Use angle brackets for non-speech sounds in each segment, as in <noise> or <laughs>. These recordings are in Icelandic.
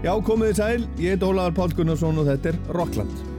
Já, komið í sæl, ég heit Ólaður Pál Gunnarsson og þetta er Rockland.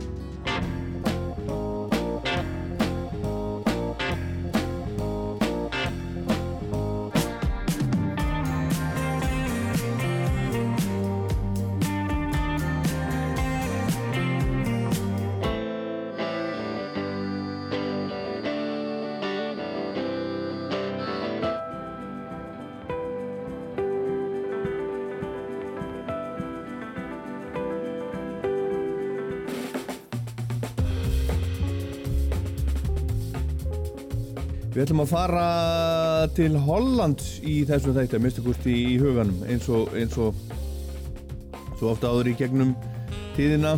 Ætlum að fara til Hollands í þessum þætti að mista gústi í huganum eins og, eins og svo ofta áður í gegnum tíðina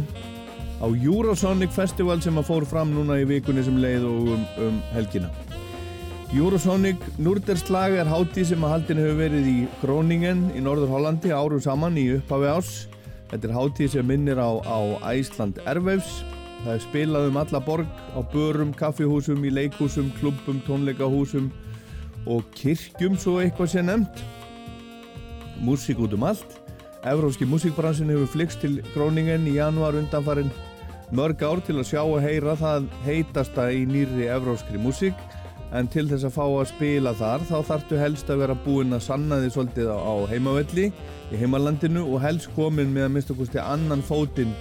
á Eurosonic Festival sem að fór fram núna í vikunni sem leið og um, um helgina. Eurosonic Norderslag er hátíð sem að haldin hefur verið í Groningen í Norður Hollandi árum saman í upphafi ás. Þetta er hátíð sem minnir á, á Æsland Airwaves Það er spilað um alla borg á börum, kaffihúsum, í leikhúsum, klubbum, tónleikahúsum og kirkjum svo eitthvað sé nefnt. Músík út um allt. Evróski músíkbransin hefur flyggst til Gróningen í januar undanfarin mörg ár til að sjá og heyra það heitasta í nýri evróskri músík en til þess að fá að spila þar þá þartu helst að vera búinn að sanna því svolítið á heimavelli í heimalandinu og helst komin með að mista kosti annan fótinn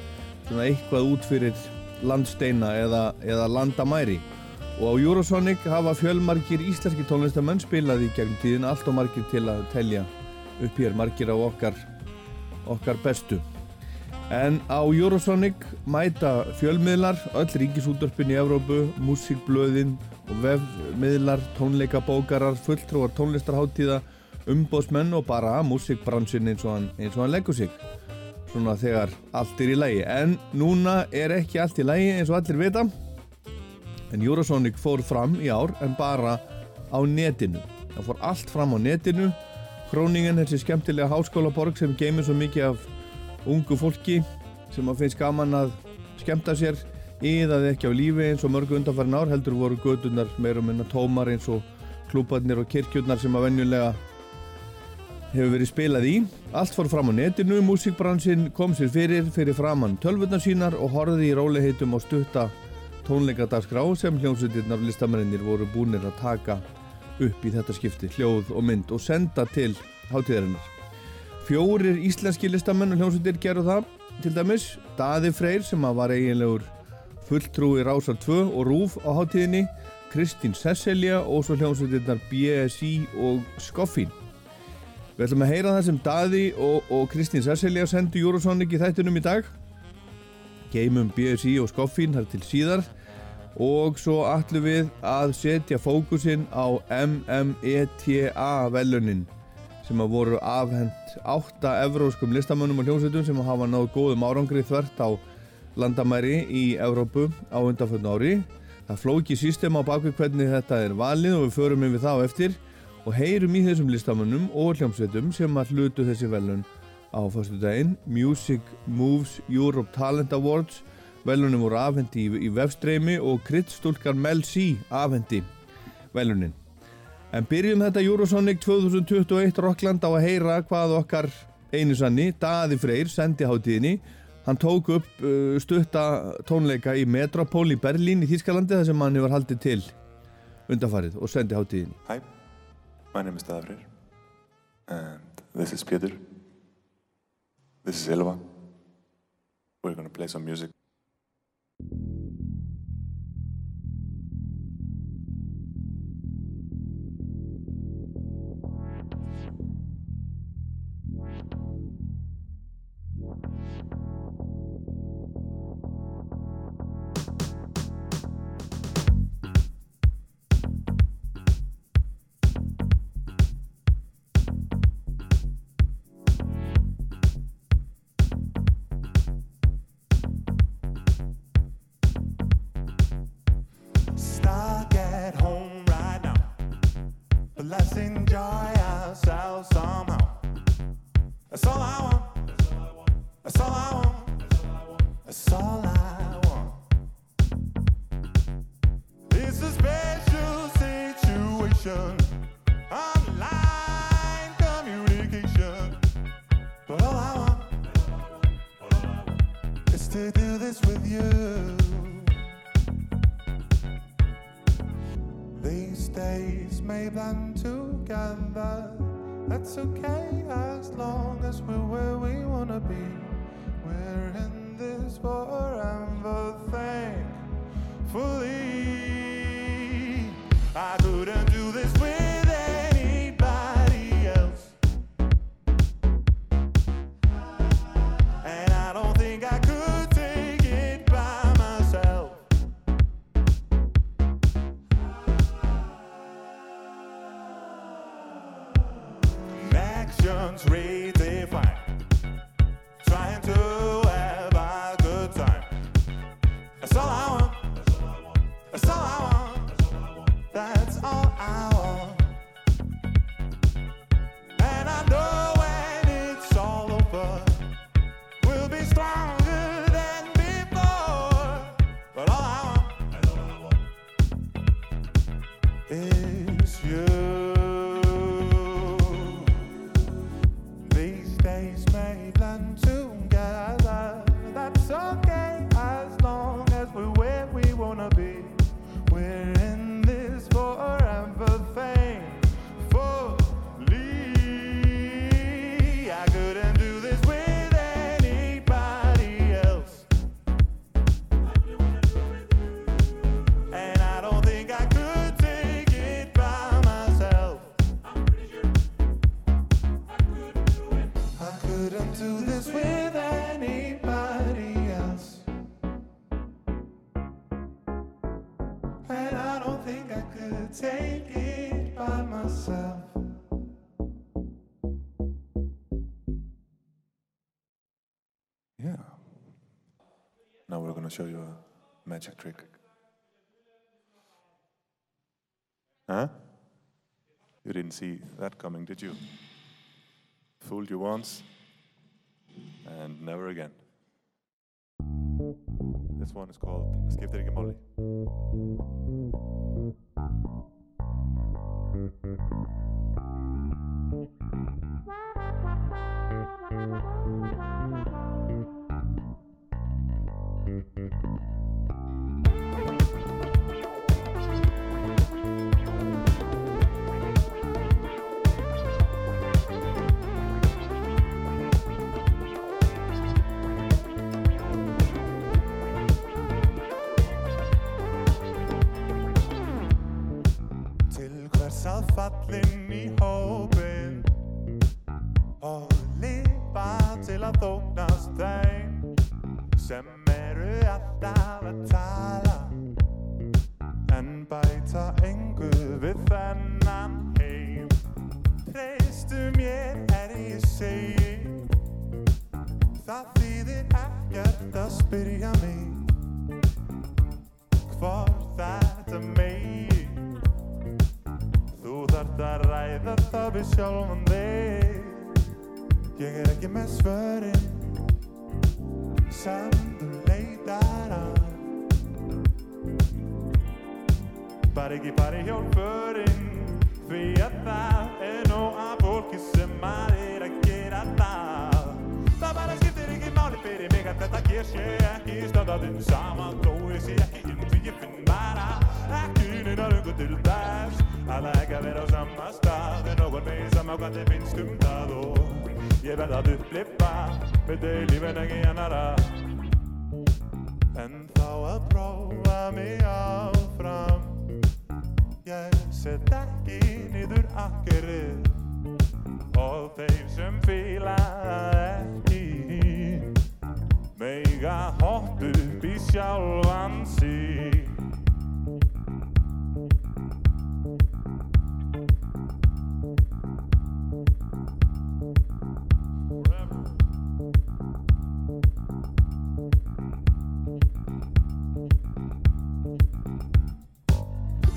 svona eitthvað út fyrir landsteina eða, eða landamæri. Og á Eurosonic hafa fjölmarkir íslenski tónlistamenn spilað í gegnum tíðin allt og margir til að telja upp hér margir á okkar okkar bestu. En á Eurosonic mæta fjölmiðlar öll ríkisútdörpin í Evrópu músikblöðin og vefmiðlar tónleikabókarar, fulltrúar tónlistarháttíða umbóðsmenn og bara músikbransin eins og hann, hann leggur sig svona þegar allt er í lægi en núna er ekki allt í lægi eins og allir vita. En Eurosonic fór fram í ár en bara á netinu. Það fór allt fram á netinu. Króningen, þessi skemmtilega háskólaborg sem geymir svo mikið af ungu fólki sem að finnst gaman að skemmta sér íðaði ekki á lífi eins og mörgu undanfærin ár heldur voru gödunar meirum en að tómar eins og klúparnir og kirkjurnar sem að venjulega hefur verið spilað í. Allt fór fram á netinu, músikbransin kom sér fyrir, fyrir framann tölvurnar sínar og horfiði í róliheitum á stutta tónleikadagsgrá sem hljómsveitirnar listamennir voru búinir að taka upp í þetta skipti, hljóð og mynd og senda til hátíðarinnar. Fjórir íslenski listamenn og hljómsveitir gerðu það, til dæmis Daði Freyr sem var eiginlegur fulltrúi Rásar 2 og Rúf á hátíðinni, Kristín Sesselja og svo hljómsveitirnar BSI og Skoffín. Við ætlum að heyra það sem Daði og, og Kristín Sesselja sendu Eurosonic í þættunum í dag. Geimum BSI og Skoffín þar til síðar og svo ætlum við að setja fókusin á MMETA velunin sem að voru afhengt átta evróskum listamönnum og hljómsveitum sem hafa náðu góðum árangri þvert á landamæri í Evrópu á undanfjörn ári. Það flóki sístem á bakvið hvernig þetta er valið og við förum yfir það á eftir og heyrum í þessum listamönnum og hljómsveitum sem að hlutu þessi velun á fyrstu daginn Music Moves Europe Talent Awards. Velunum voru afhendi í, í vefstreymi og kryddstúlkar Mel C afhendi velunin en byrjum þetta Eurosonic 2021 Rockland á að heyra hvað okkar einu sanni, Daði Freyr sendi hátíðinni. Hann tók upp uh, stutta tónleika í Metropol í Berlín í Þýskalandi þar sem hann hefur haldið til undanfarið og sendi hátíðinni My name is Davrir, and this is Peter. This is Elva. We're gonna play some music. Okay And I don't think I could take it by myself. Yeah. Now we're going to show you a magic trick. Huh? You didn't see that coming, did you? Fooled you once and never again. This one is called Skifter ikke Molly. Að fallin í hópin Og lifa til að þóknast þeim Sem eru alltaf að tala. En bæta engu við þennan heim. Treystu mér er ég segi. Það þýðir ekkert að spyrja mig við sjálfan þig Ég er ekki með svörin sem þú leitar að Bara ekki bara hjálpurinn Því að það er nóg af fólki sem að er að gera það Það bara skiptir ekki máli fyrir mig að þetta ger sé ekki Stöðaðinn saman þó ég sé ekki inn Því ég finn bara ekki neina löngu til þess Að ekki að vera á sama stað En nokkur með sama hvað þið finnst um það Og ég verð að upplifa Með þau lífin ekki annara En þá að prófa mig áfram Ég set ekki niður akkerið Og þeir sem fíla það ekki Mega hopp upp í sjálfan sig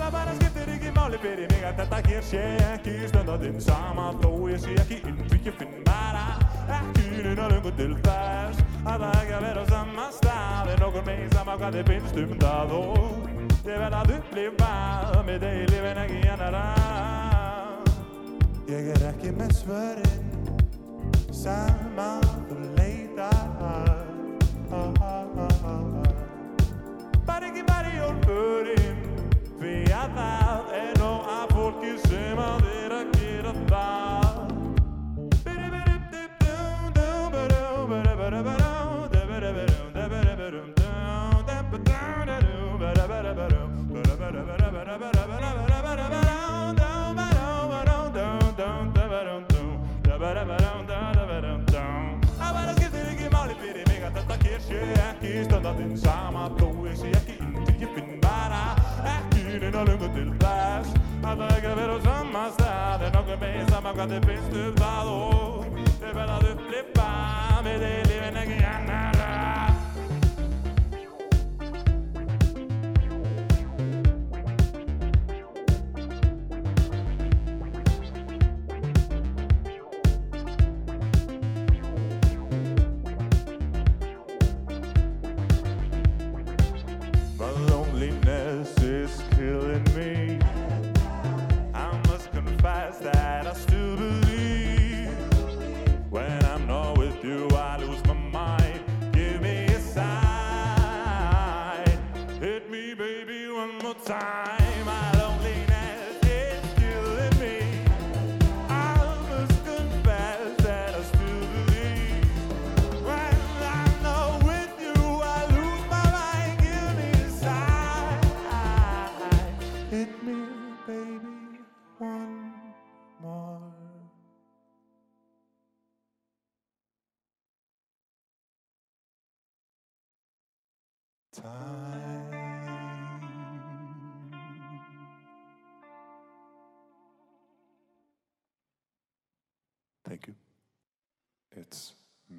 það bara skiptir ekki máli fyrir mig að þetta hér sé ekki stöndandinn. Sama þó ég sé ekki inn því ég finn bara ekki nýna lungu til þess að það ekki að vera á sama stað. En okkur meginn sama hvað þið finnst um það og ég verð að upplifað mitt eigi lífin ekki annara Ég er ekki með svörinn sama þú leitar. Að Bara ekki bara í ólfurinn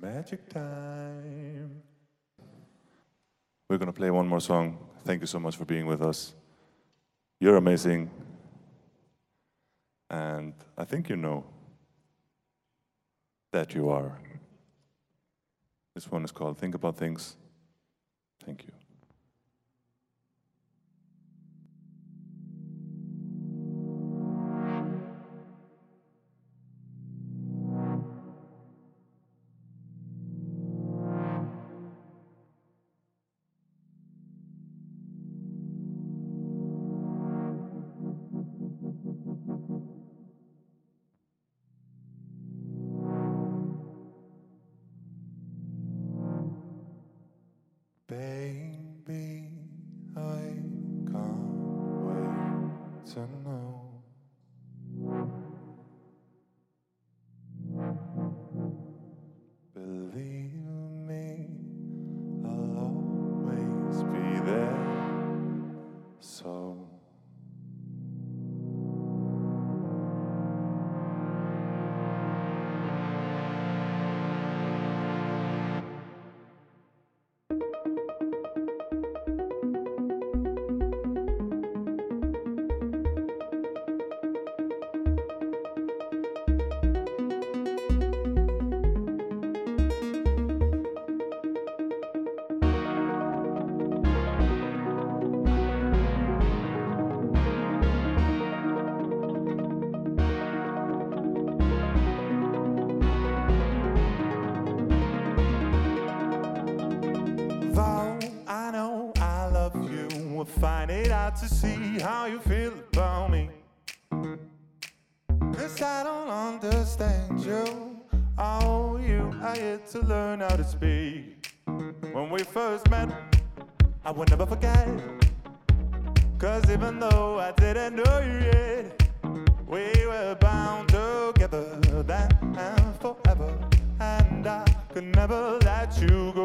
magic time. We're going to play one more song. Thank you so much for being with us. You're amazing. And I think you know that you are. This one is called Think About Things. Thank you. how you feel about me. Cause I don't understand you. Oh, you I had to learn how to speak. When we first met, I will never forget. Cause even though I didn't know you yet, we were bound together then and forever. And I could never let you go.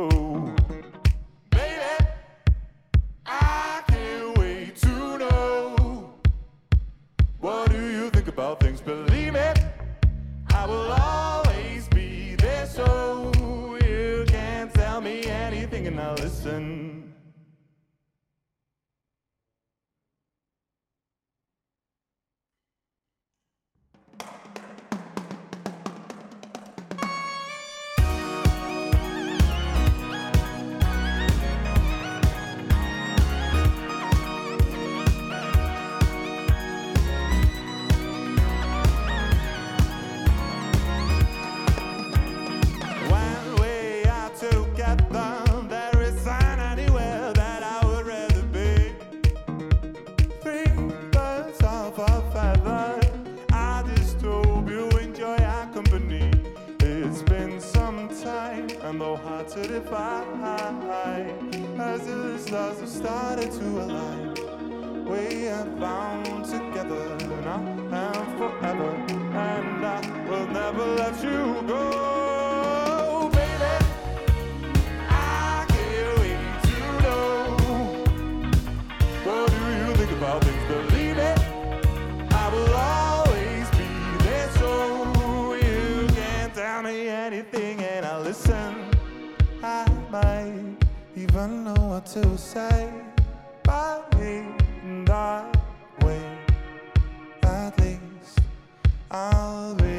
Defy as the stars have started to align. We are bound together now and forever, and I will never let you go, even know what to say. By and I wait, at least I'll be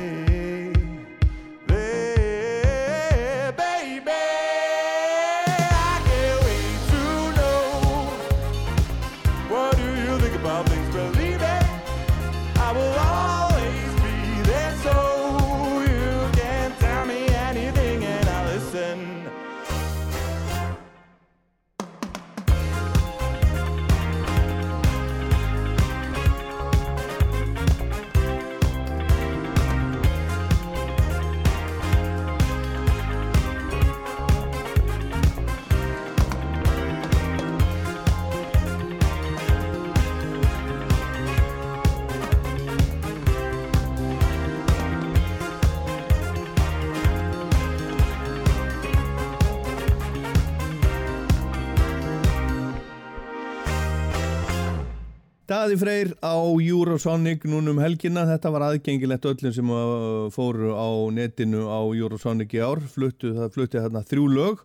Daði Freyr á Eurosonic núna um helgina, þetta var aðgengilegt öllum sem uh, fóru á netinu á Eurosonic í ár, fluttu, það flutti þarna þrjú lög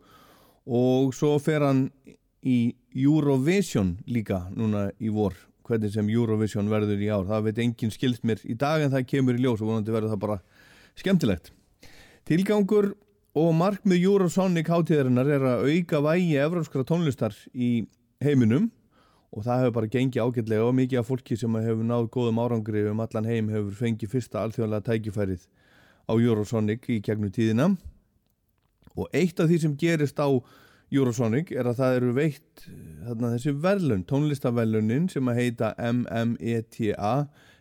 og svo fer hann í Eurovision líka núna í vor, hvernig sem Eurovision verður í ár, það veit enginn skilst mér í dag en það kemur í ljós og vonandi verður það bara skemmtilegt. Tilgangur og markmið Eurosonic hátíðarinnar er að auka vægi evróskra tónlistar í heiminum og það hefur bara gengið ágætlega og mikið af fólki sem hefur náð góðum árangri um allan heim hefur fengið fyrsta alþjóðlega tækifærið á Eurosonic í gegnum tíðina. Og eitt af því sem gerist á Eurosonic er að það eru veitt þarna, þessi verðlun, tónlistaverlunin sem að heita MMETA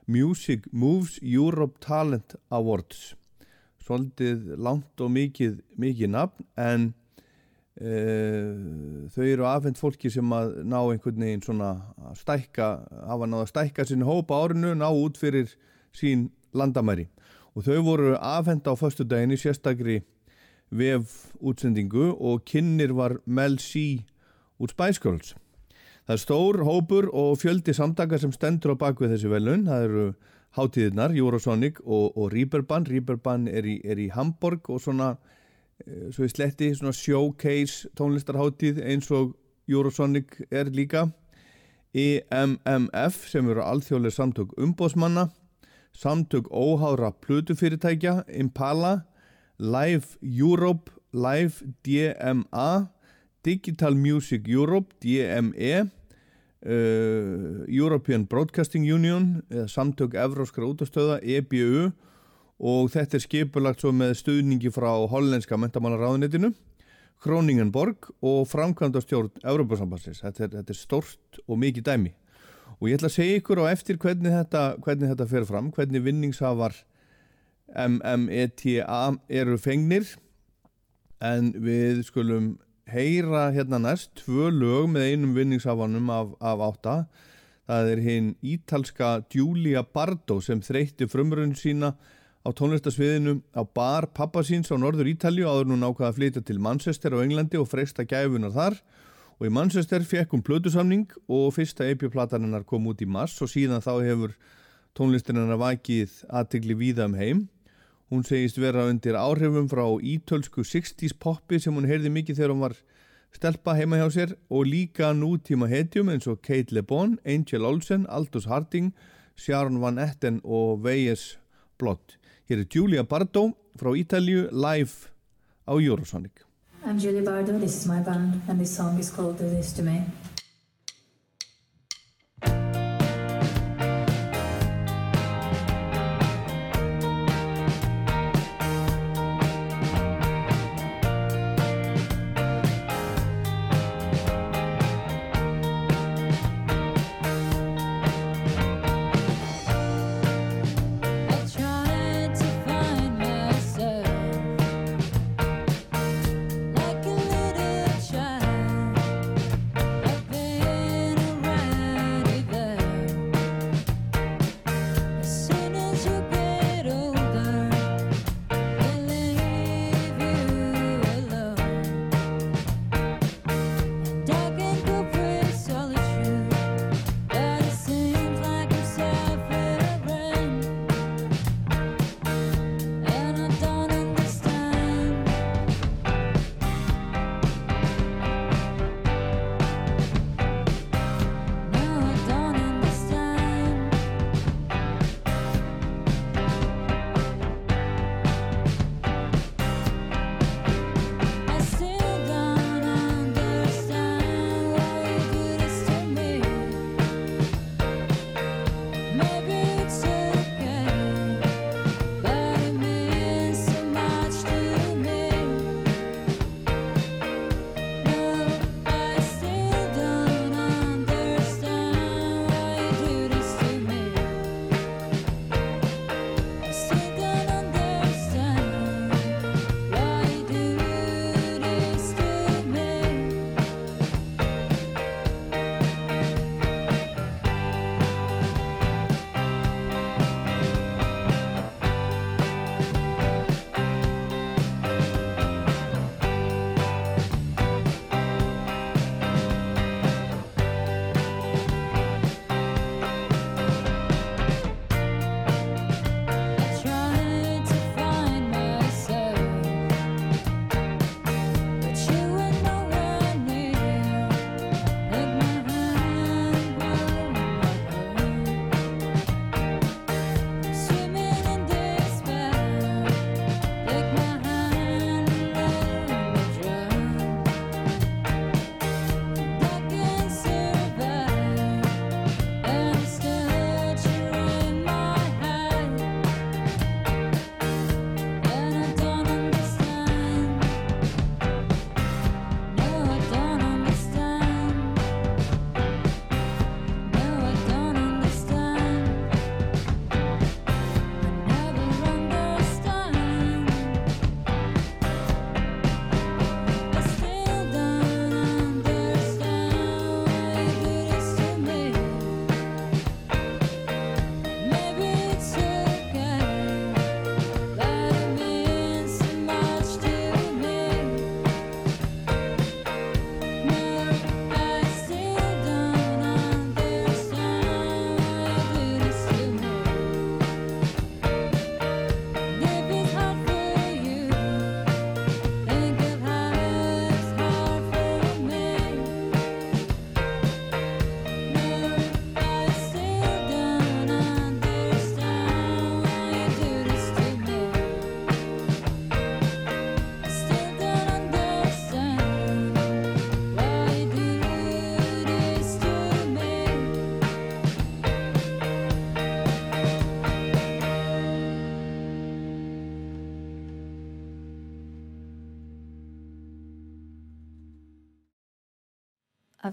Music Moves Europe Talent Awards. Svolítið langt og mikið mikið nafn en Uh, þau eru afhengt fólki sem að ná einhvern veginn svona að stækka, hafa náða að stækka sinni hópa árinu, ná út fyrir sín landamæri. Og þau voru afhengt á förstu daginni sérstakri vef útsendingu og kynir var Mel C út Spice Girls. Það er stór hópur og fjöldi samtaka sem stendur á bakvið þessi velun það eru hátíðirnar, Eurosonic og, og Reeperbahn, Reeperbahn er í, er í Hamburg og svona svo í sletti svona showcase tónlistarháttíð eins og Eurosonic er líka. EMMF sem eru alþjóðlega samtök umbóðsmanna samtök óháðra plötufyrirtækja Impala, Live Europe, Live DMA Digital Music Europe DME uh, European Broadcasting Union samtök Evróskra útastöða EBU og þetta er skipulagt svo með stuðningi frá hollenska mentamálaráðunitinu Kroningenborg og framkvæmdastjórn Európa-sambansins. Þetta, þetta er stort og mikið dæmi. Og ég ætla að segja ykkur á eftir hvernig þetta, hvernig þetta fer fram, hvernig vinningshafar MMETA eru fengnir en við skulum heyra hérna næst tvö lög með einum vinningshafanum af, af átta. Það er hinn ítalska Giulia Bardo sem þreytti frumrun sína á tónlistasviðinu á bar pappasíns á norður Ítalju áður nú nákvæða að flytja til Manchester á Englandi og freysta gæfunar þar og í Manchester fekk hún plötusamning og fyrsta EP-plataninnar kom út í mars og síðan þá hefur tónlistininnar vakið aðtegli víða um heim. Hún segist vera undir áhrifum frá ítölsku 60s poppi sem hún heyrði mikið þegar hún var stelpa heima hjá sér og líka nútíma hetjum eins og Kate Le Bon, Angel Olsen, Aldous Harding, Sharon Van Etten og Veyes Blood. Hér er Giulia Bardo frá Ítalju live á Eurosonic. I'm Julie Bardo, this is my band, and this song is called Do This To Me.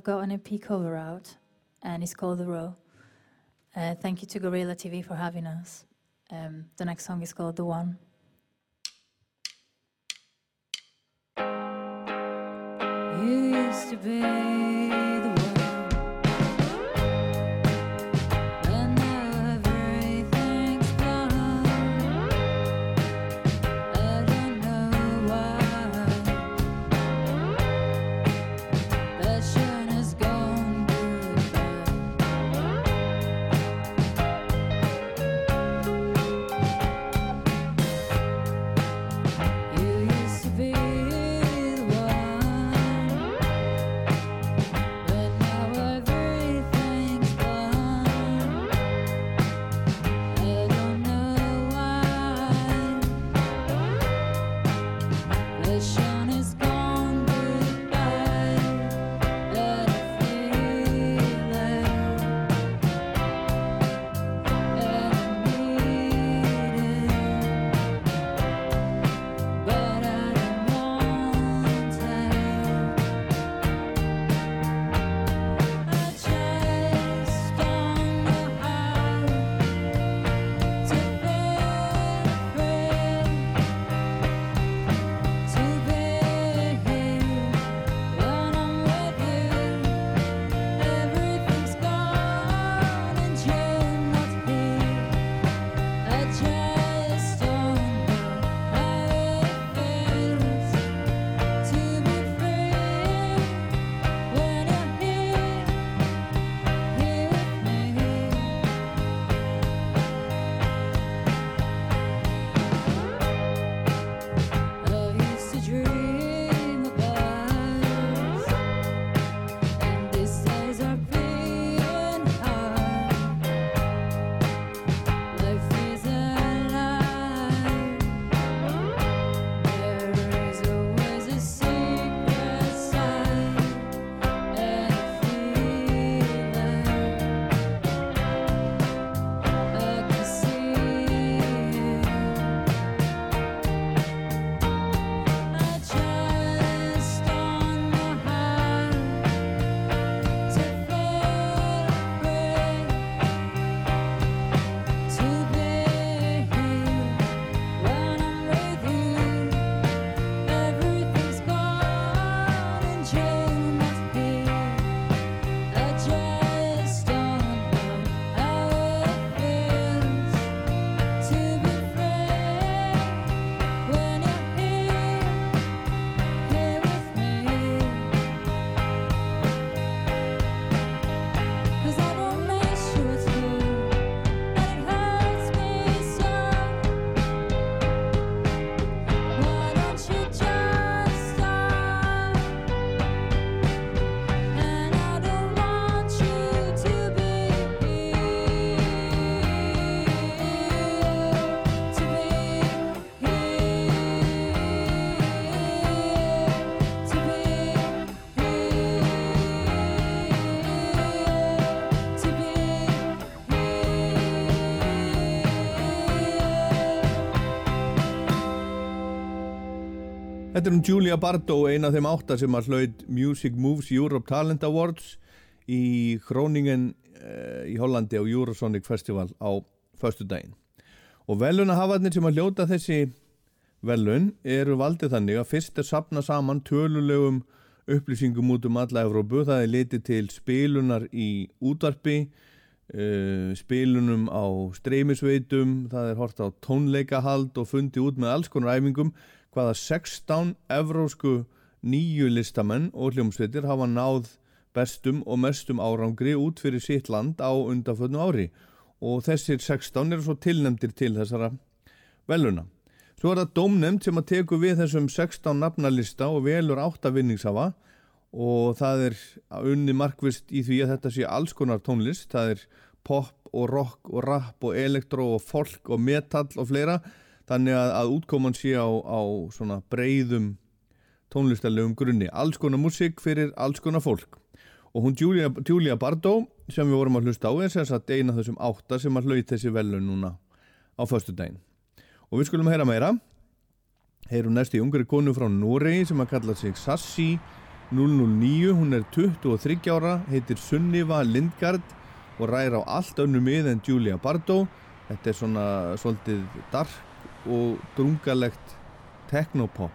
I've got an EP cover out, and it's called The Row. Uh, thank you to Gorilla TV for having us. Um, the next song is called The One. Þetta er um Julia Bardo, eina af þeim átta sem að hlaut Music Moves Europe Talent Awards í Groningen uh, í Hollandi á Eurosonic Festival á förstu daginn. Og velunahafarnir sem að hljóta þessi velun eru valdið þannig að fyrst er sapna saman tölulegum upplýsingum út um alla Evrópu. Það er litið til spilunar í útvarpi, uh, spilunum á streymisveitum, það er hort á tónleikahald og fundi út með alls konar æfingum hvaða 16 evrósku nýju listamenn og hljómsveitir hafa náð bestum og mestum árangri út fyrir sitt land á undanfötnu ári. Og þessir 16 eru svo tilnemdir til þessara veluna. Svo er það dómnefnd sem að teku við þessum 16 nafnalista og velur 8 vinningshafa. Og það er unni markvist í því að þetta sé alls konar tónlist, það er pop og rock og rap og elektro og folk og metal og fleira þannig að, að útkoman sé á, á svona breyðum tónlistarlegum grunni, alls konar músík fyrir alls konar fólk. Og hún Julia, Julia Bardó sem við vorum að hlusta á er sérsagt eina þessum átta sem að hlauta þessi velu núna á föstudagin og við skulum að heyra meira. Heyrum næst í ungri konu frá Noregi sem að kalla sig Sassi 009, hún er 23 ára heitir Sunniva Lindgard og ræðir á allt önnu mið en Julia Bardó. Þetta er svona svolítið dark og drungalegt technopop.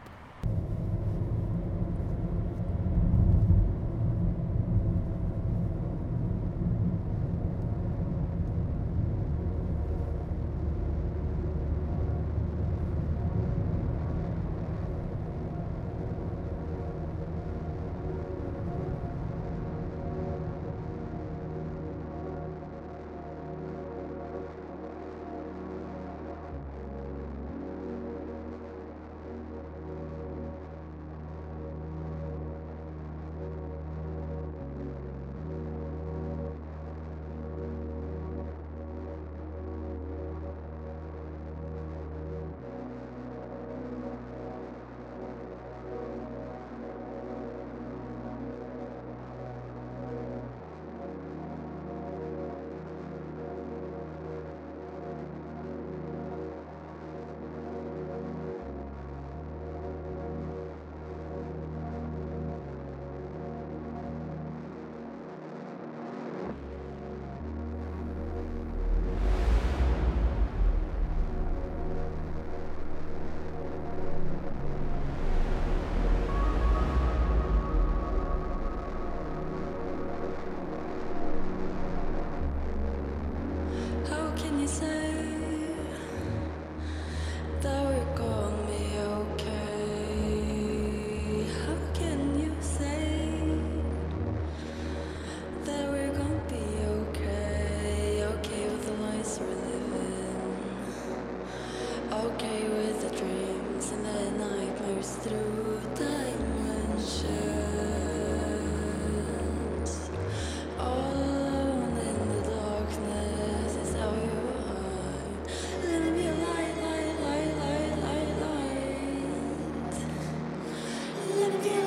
again.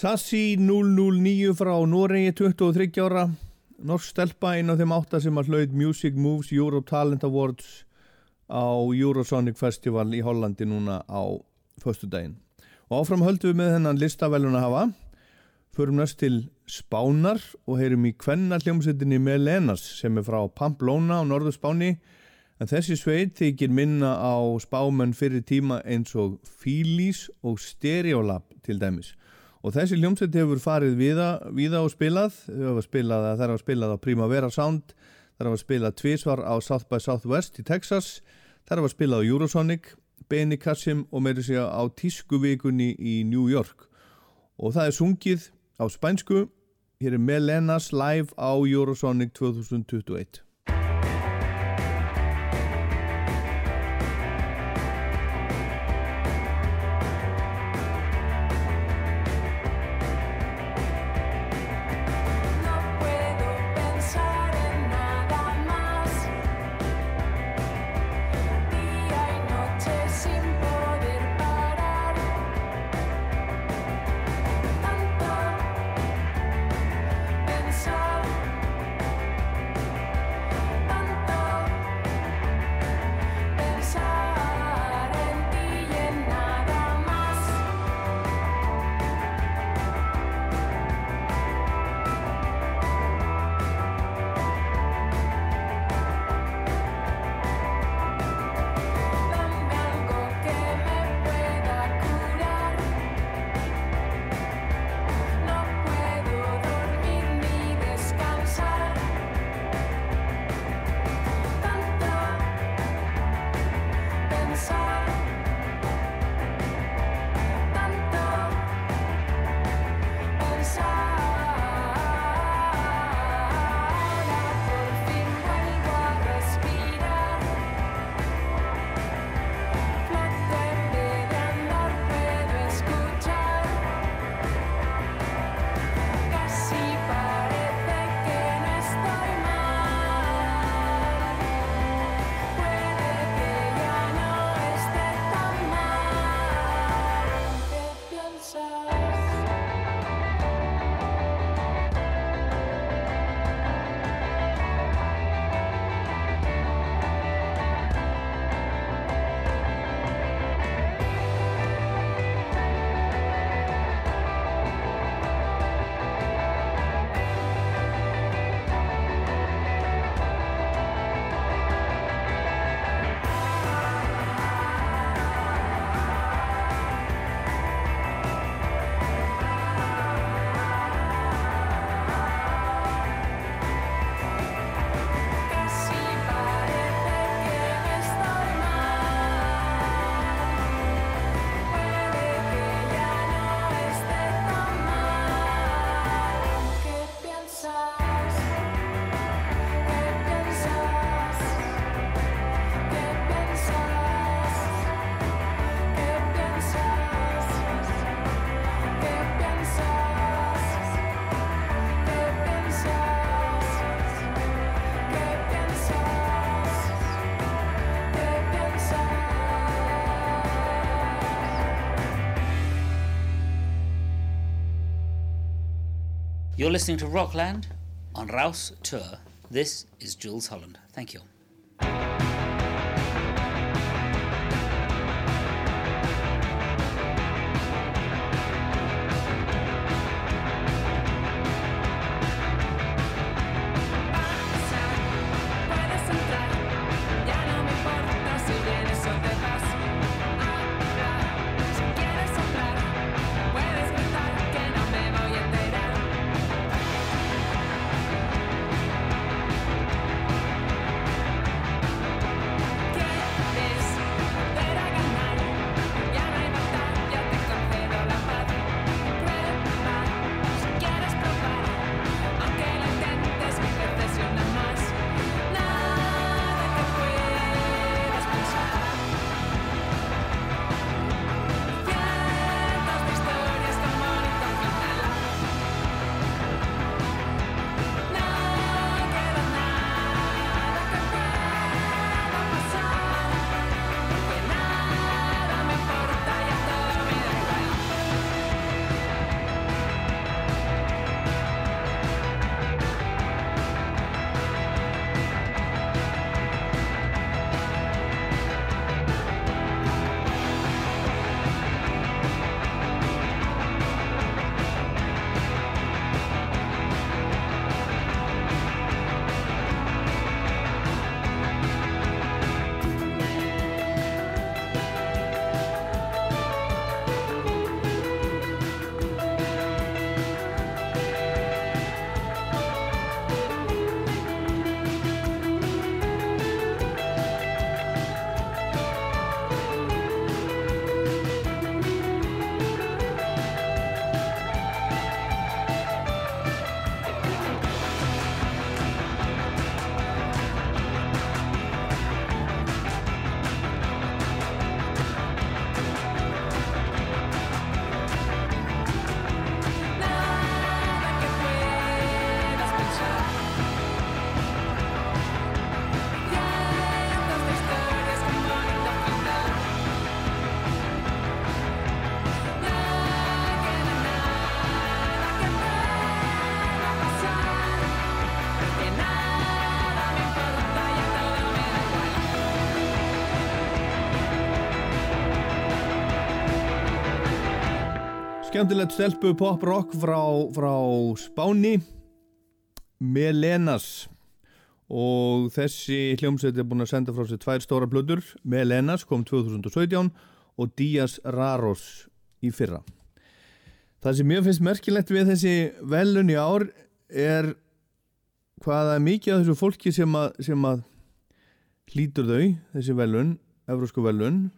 Sassi 009 frá Noregi 23 ára. Norsk stelpa einn af þeim átta sem að hlaut Music Moves Euro Talent Awards á Eurosonic Festival í Hollandi núna á föstudaginn. Og áfram höldum við með hennan listavælun að hafa förum næst til Spánar og heyrum í kvennarljómsettinni Melenas sem er frá Pamplona á norðu Spáni en þessi sveit þykir minna á spámen fyrir tíma eins og Fílis og Stereolab til dæmis. Og þessi hljómsveit hefur farið viða, viða og spilað, spilað, það hafa spilað á Primavera Sound, það hafa spilað tvísvar á South by Southwest í Texas, það hafa spilað á Eurosonic, Benicassim og meiri segja á Tískuvikunni í New York. Og það er sungið á spænsku, hér er Melenas live á Eurosonic 2021. You're listening to Rockland on Rouse Tour. This is Jules Holland. Thank you. Skemmtilegt stelpu pop rock frá, frá Spáni Melenas. Og þessi hljómsveit er búin að senda frá sér tvær stóra blöður Melenas kom 2017 og Díaz Raros í fyrra. Það sem mér finnst merkilegt við þessi velun í ár er hvaða mikið af þessu fólki sem að, sem að hlýtur þau, þessi velun, evrósku velun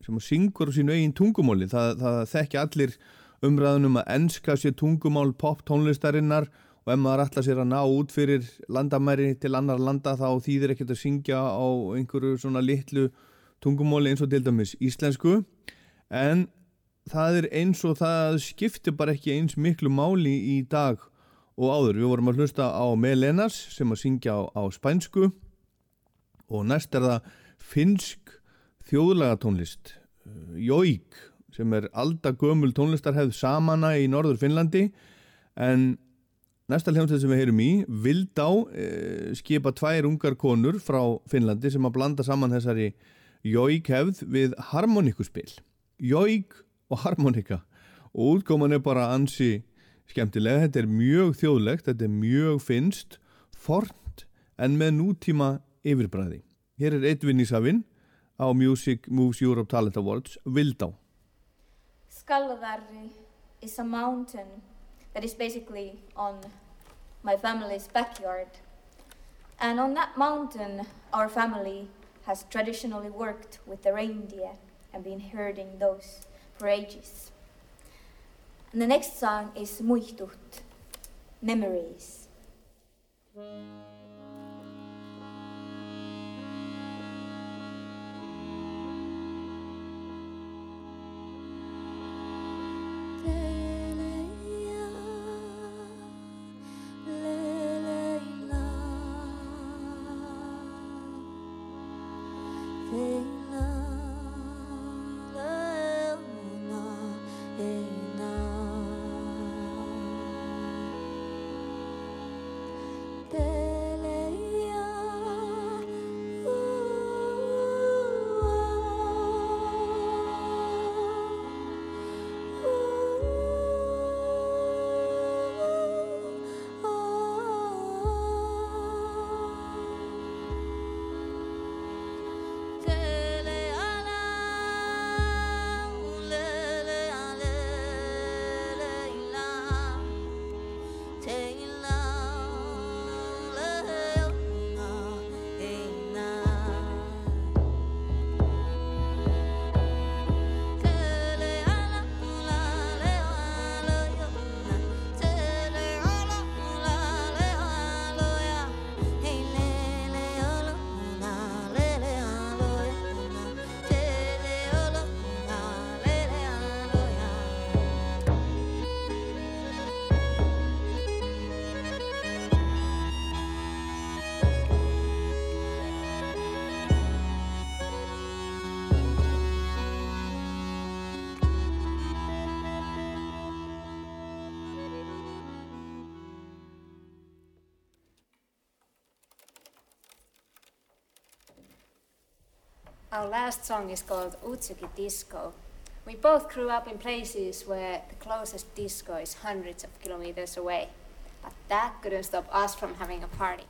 sem að syngur á sínu eigin tungumóli. Það, það þekki allir umræðunum að enska sér tungumál pop tónlistarinnar og ef maður ætla sér að ná út fyrir landamæri til annar landa þá þýðir ekkert að syngja á einhverju svona litlu tungumóli eins og til dæmis íslensku en það er eins og það skiptir bara ekki eins miklu máli í dag og áður. Við vorum að hlusta á Melenas sem að syngja á, á spænsku og næst er það finsk þjóðlaga tónlist Jóík sem er aldagömul tónlistarhefð samana í norður Finnlandi en næsta hljómsveit sem við heyrum í Vildá eh, skipa tvær ungar konur frá Finnlandi sem að blanda saman þessari Jóík hefð við harmoníkuspil Jóík og harmoníka og útkoman er bara ansi skemmtilega, þetta er mjög þjóðlegt þetta er mjög finnst fornt en með nútíma yfirbræði. Hér er eitt vinnísafinn á Music Moves Europe Talent Awards Vildá. Skalvarri is a mountain that is basically on my family's backyard. And on that mountain, our family has traditionally worked with the reindeer and been herding those for ages. And the next song is Muihtut, Memories. Our last song is called Utsuki Disco. We both grew up in places where the closest disco is hundreds of kilometers away. But that couldn't stop us from having a party.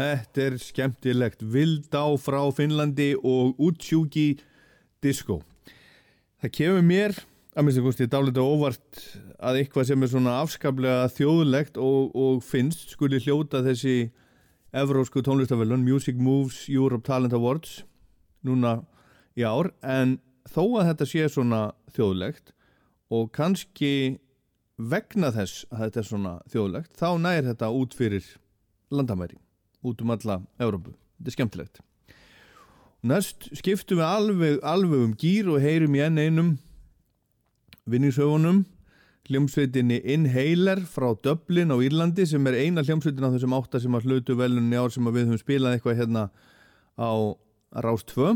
Þetta er skemmtilegt. Vildá frá Finnlandi og Utsjúki Disco. Það kemur mér, að minnst að kosti, dálítið óvart að eitthvað sem er svona afskaplega þjóðlegt og, og finnst skuli hljóta þessi evrósku tónlistafellun Music Moves Europe Talent Awards núna í ár en þó að þetta sé svona þjóðlegt og kannski vegna þess að þetta er svona þjóðlegt þá nær þetta út fyrir landamæri, út um alla Európu. Þetta er skemmtilegt. Næst skiptum við alveg, alveg um gýr og heyrum í enn einum vinningshöfunum hljómsveitinni Inhaler frá Dublin á Írlandi sem er eina hljómsveitin á þessum átta sem að hlutu velunni ár sem við höfum spilað eitthvað hérna á Rás 2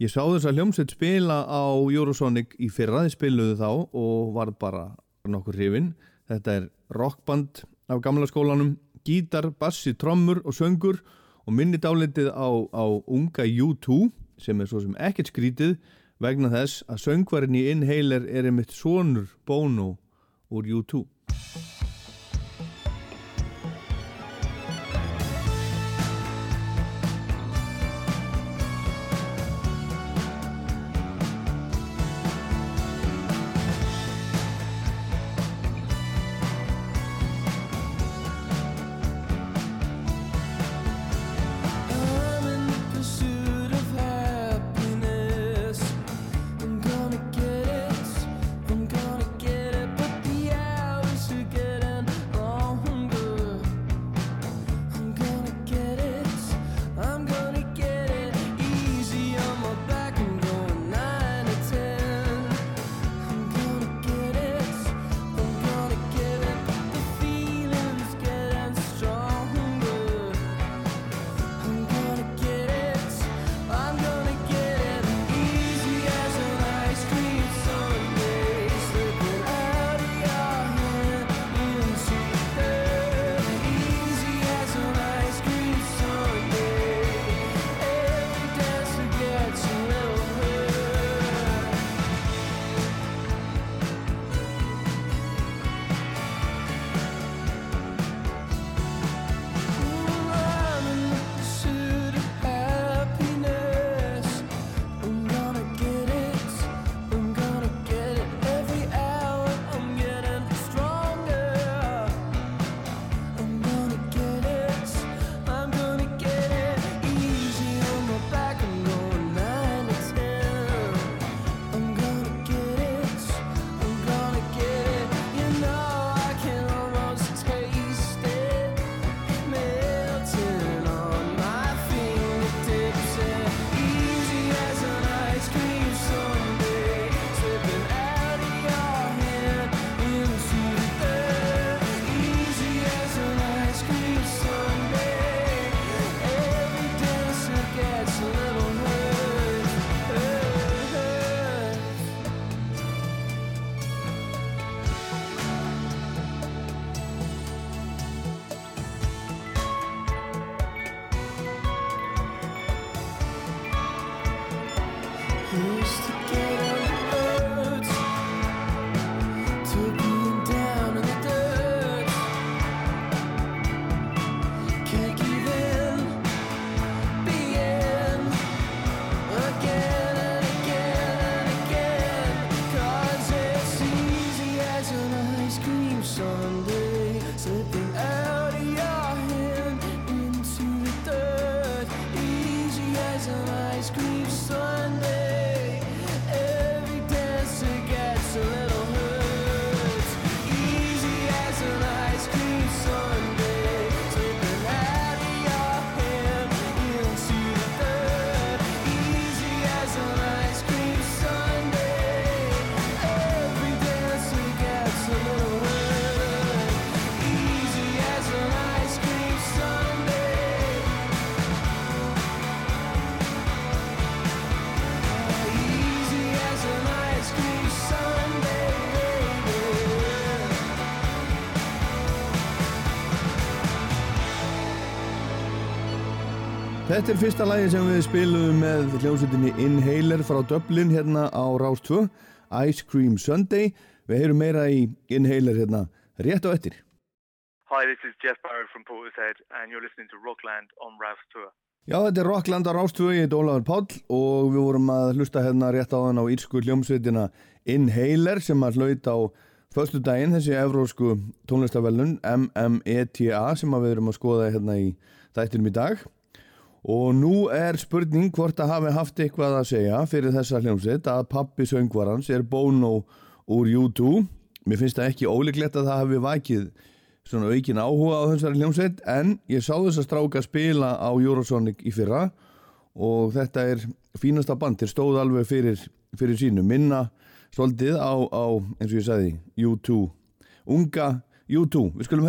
ég sá þess að hljómsveit spila á Eurosonic í fyrra, þið spiluðu þá og var bara nokkur hrifin þetta er rockband af gamla skólanum gítar, bassi, trommur og söngur og minni dálitið á, á unga U2 sem er svo sem ekkert skrítið vegna þess að söngvarinn í Inhaler er einmitt sonur Bono úr U2 Þetta er fyrsta lagi sem við spilum með hljómsveitinni Inhaler frá Dublin hérna á Rás 2 Ice Cream Sunday. Við heyrum meira í Inhaler hérna rétt á eftir. Hi, this is Jeff Barrett from Portishead, and you're listening to Rockland on Rouse Tour. Já, þetta er Rockland á Rástvögi, ég heit Ólafur Páll og við vorum að hlusta hérna rétt á þann á írsku hljómsveitina Inhaler sem að hlaut á föstu daginn þessi evrósku tónlistarvelun MMETA sem við erum að skoða hérna í þættinum í dag og nú er spurning hvort að hafi haft eitthvað að segja fyrir þessa hljómsveit að pappi söngvarans er Bono úr U2 mér finnst það ekki ólíklegt að það hafi vakið svona aukin áhuga á þessari hljómsveit en ég sá þess að stráka spila á Eurosonic í fyrra og þetta er fínasta band. Þeir stóð alveg fyrir, fyrir sínu. Minna svolítið á, á eins og ég sagði U2 unga U2, við skulum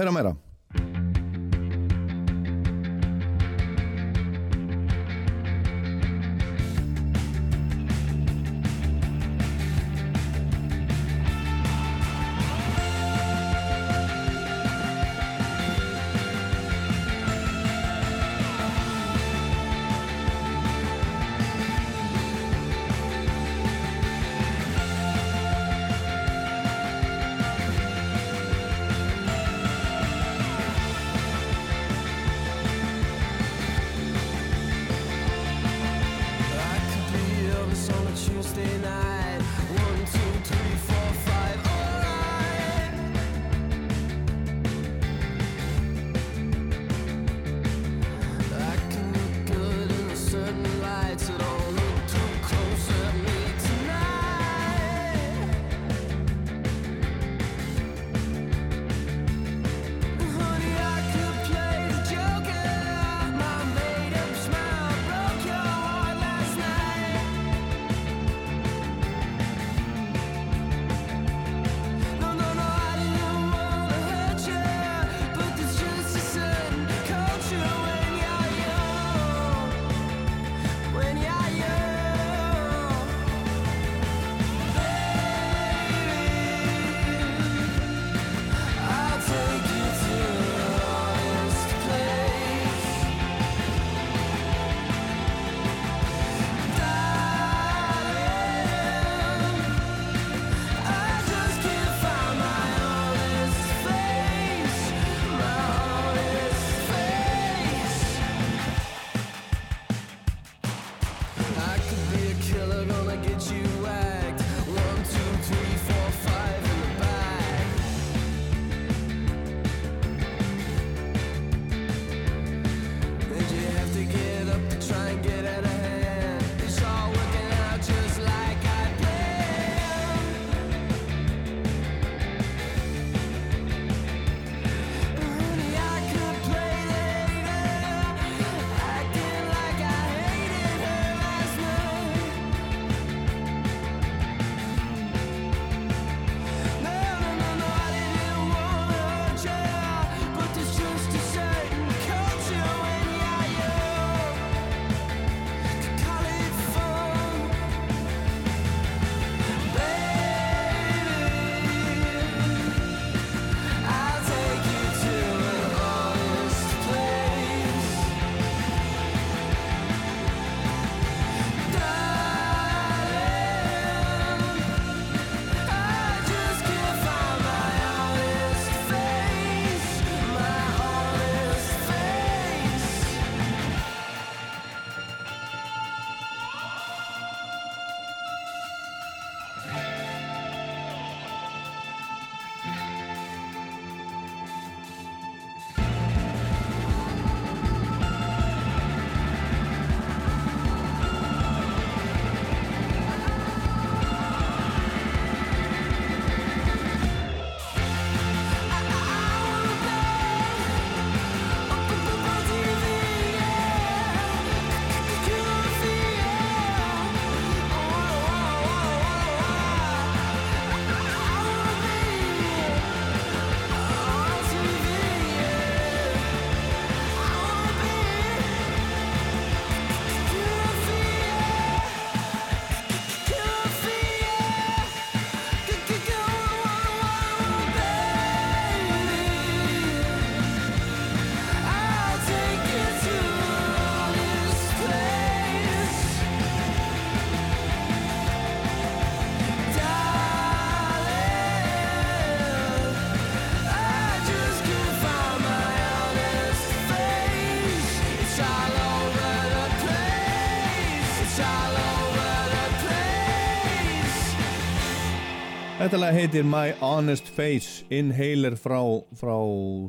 Þetta lag heitir My Honest Face Inhaler frá, frá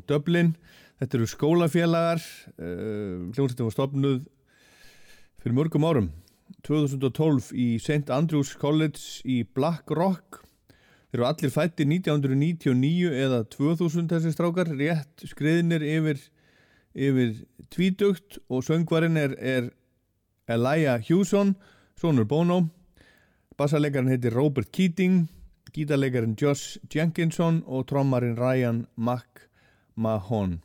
Dublin. Þetta eru skólafélagar eh, uh, hljómsveitum var stopnud fyrir mörgum árum 2012 í St. Andrews College í Black Rock þeir eru allir fætti 1999 eða 2000 þessi strákar rétt skriðinir yfir yfir tvídugt og söngvarinn er, er Elia Hewson, Sónur Bono bassarleikarinn heitir Robert Keating gítarleikarinn Josh Jenkinson og trommarinn Ryan McMahon.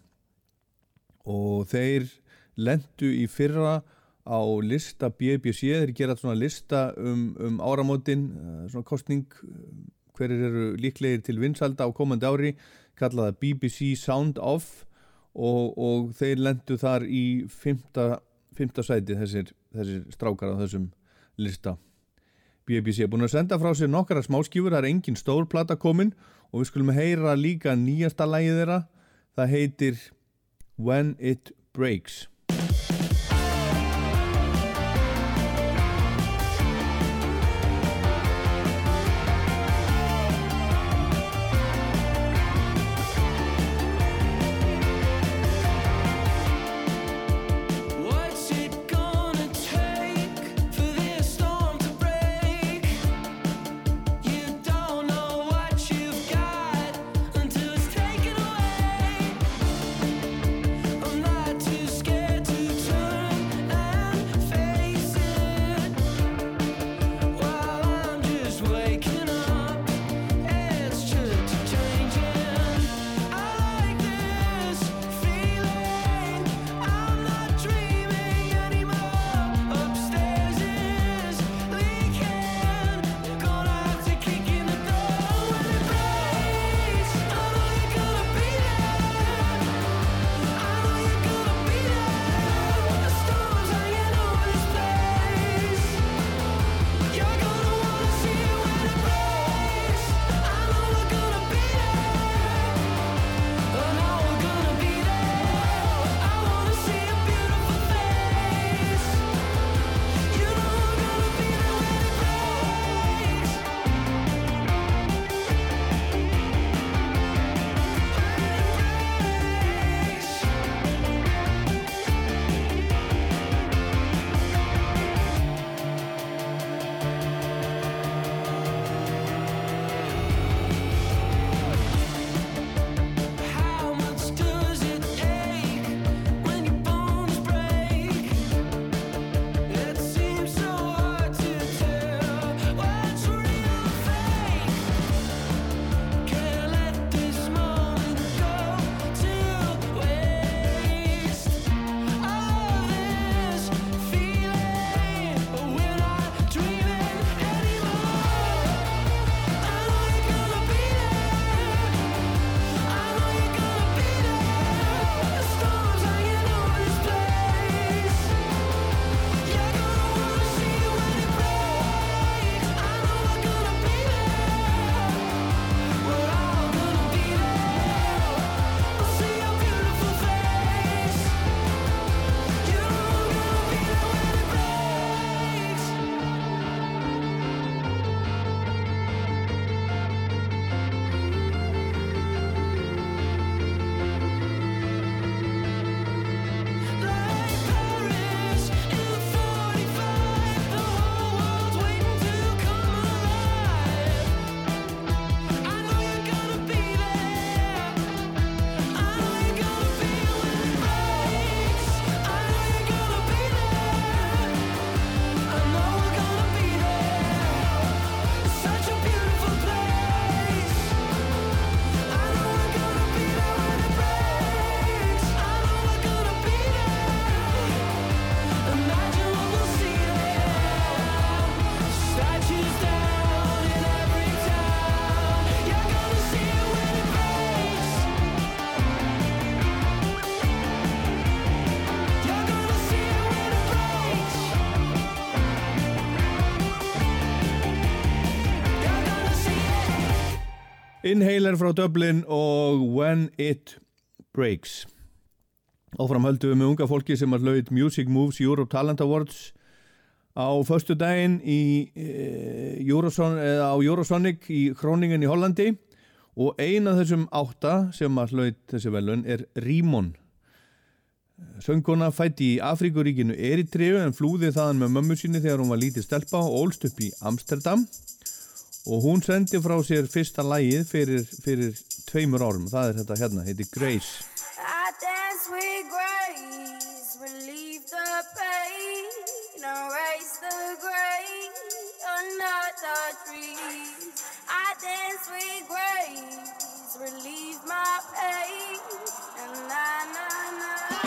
Og þeir lendu í fyrra á lista BBC, þeir gera svona lista um, um áramótin eh, svona kostning eh, hverir eru líklegir til vinsalda á komandi ári kallaða BBC Sound Off. Og, og þeir lendu þar í fymta, fymta sæti þessir, þessir strákar á þessum lista. BBC er búin að senda frá sér nokkara smáskjúfur, það er engin stórplata komin og við skulum heyra líka nýjasta lægið þeirra, það heitir When It Breaks. Inhaler frá Dublin og When It Breaks. Áfram höldum við með unga fólki sem har laud Music Moves Europe Talent Awards á förstu daginn í, e, Euroson, e, á Eurosonic í Kroningen í Hollandi. Og eina af þessum átta sem har laud þessi velun er Rímon. Söngona fætti í Afrikuríkinu Eritreu en flúði þaðan með mömmu síni þegar hún var lítið stelpa og ólst upp í Amsterdam. og hún sendi frá sér fyrsta lægið fyrir, fyrir tveimur árum, það er þetta hérna, heiti Grace. I dance with grace, relieve the pain, erase the gray under the trees. I dance with grace, relieve my pain, na na na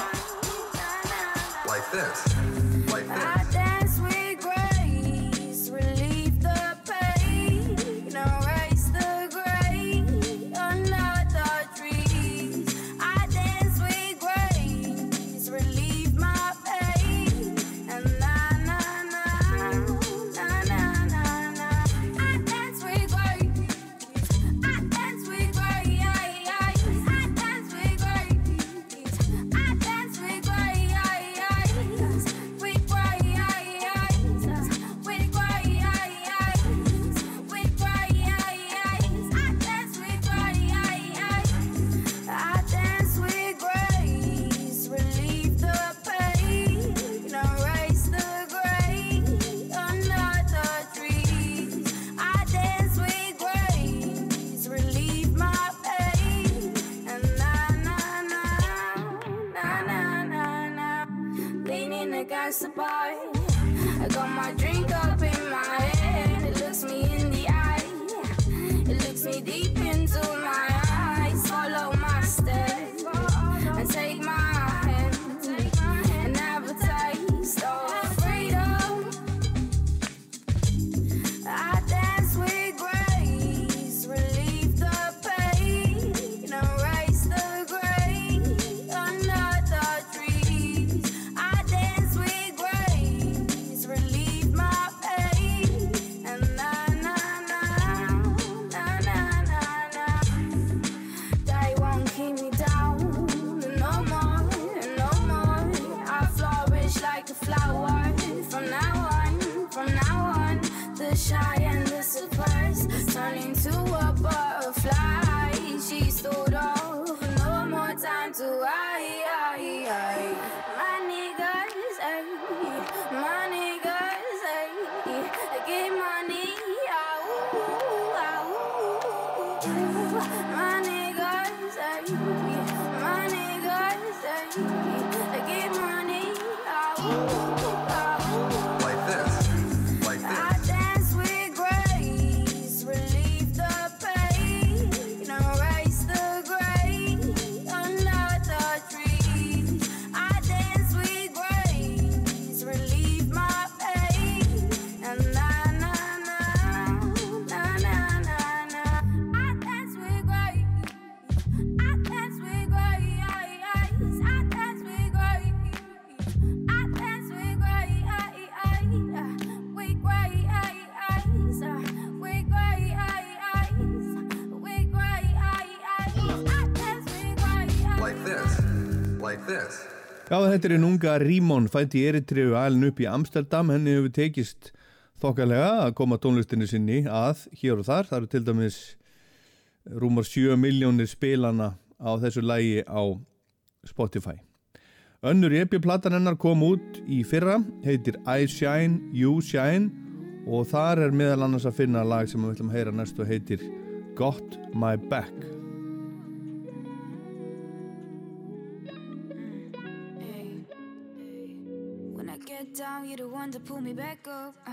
Einn unga Rímon fætt í Eritreu alin upp í Amsterdam. Henni hefur tekist þokkalega að koma tónlistinni sinni að hér og þar, það eru til dæmis rúmar 7 miljónir spilana á þessu lægi á Spotify. Önnur EP-platan hennar kom út í fyrra, heitir I Shine, You Shine og þar er meðal annars að finna lag sem við ætlum að heyra næstu heitir Got My Back get down, you're the one to pull me back up. Uh,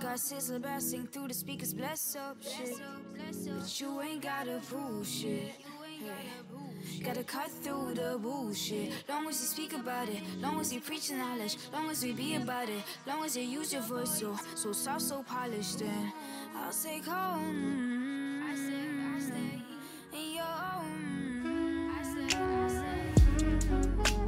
got Sizzler blasting through the speakers, bless up shit. But you ain't gotta push it. Hey. Gotta cut through the bullshit. Long as you speak about it, long as you preach the knowledge, long as we be about it, long as you use your voice so so soft, so polished. Then I'll say home. I say, I say, in your own. I say, I say.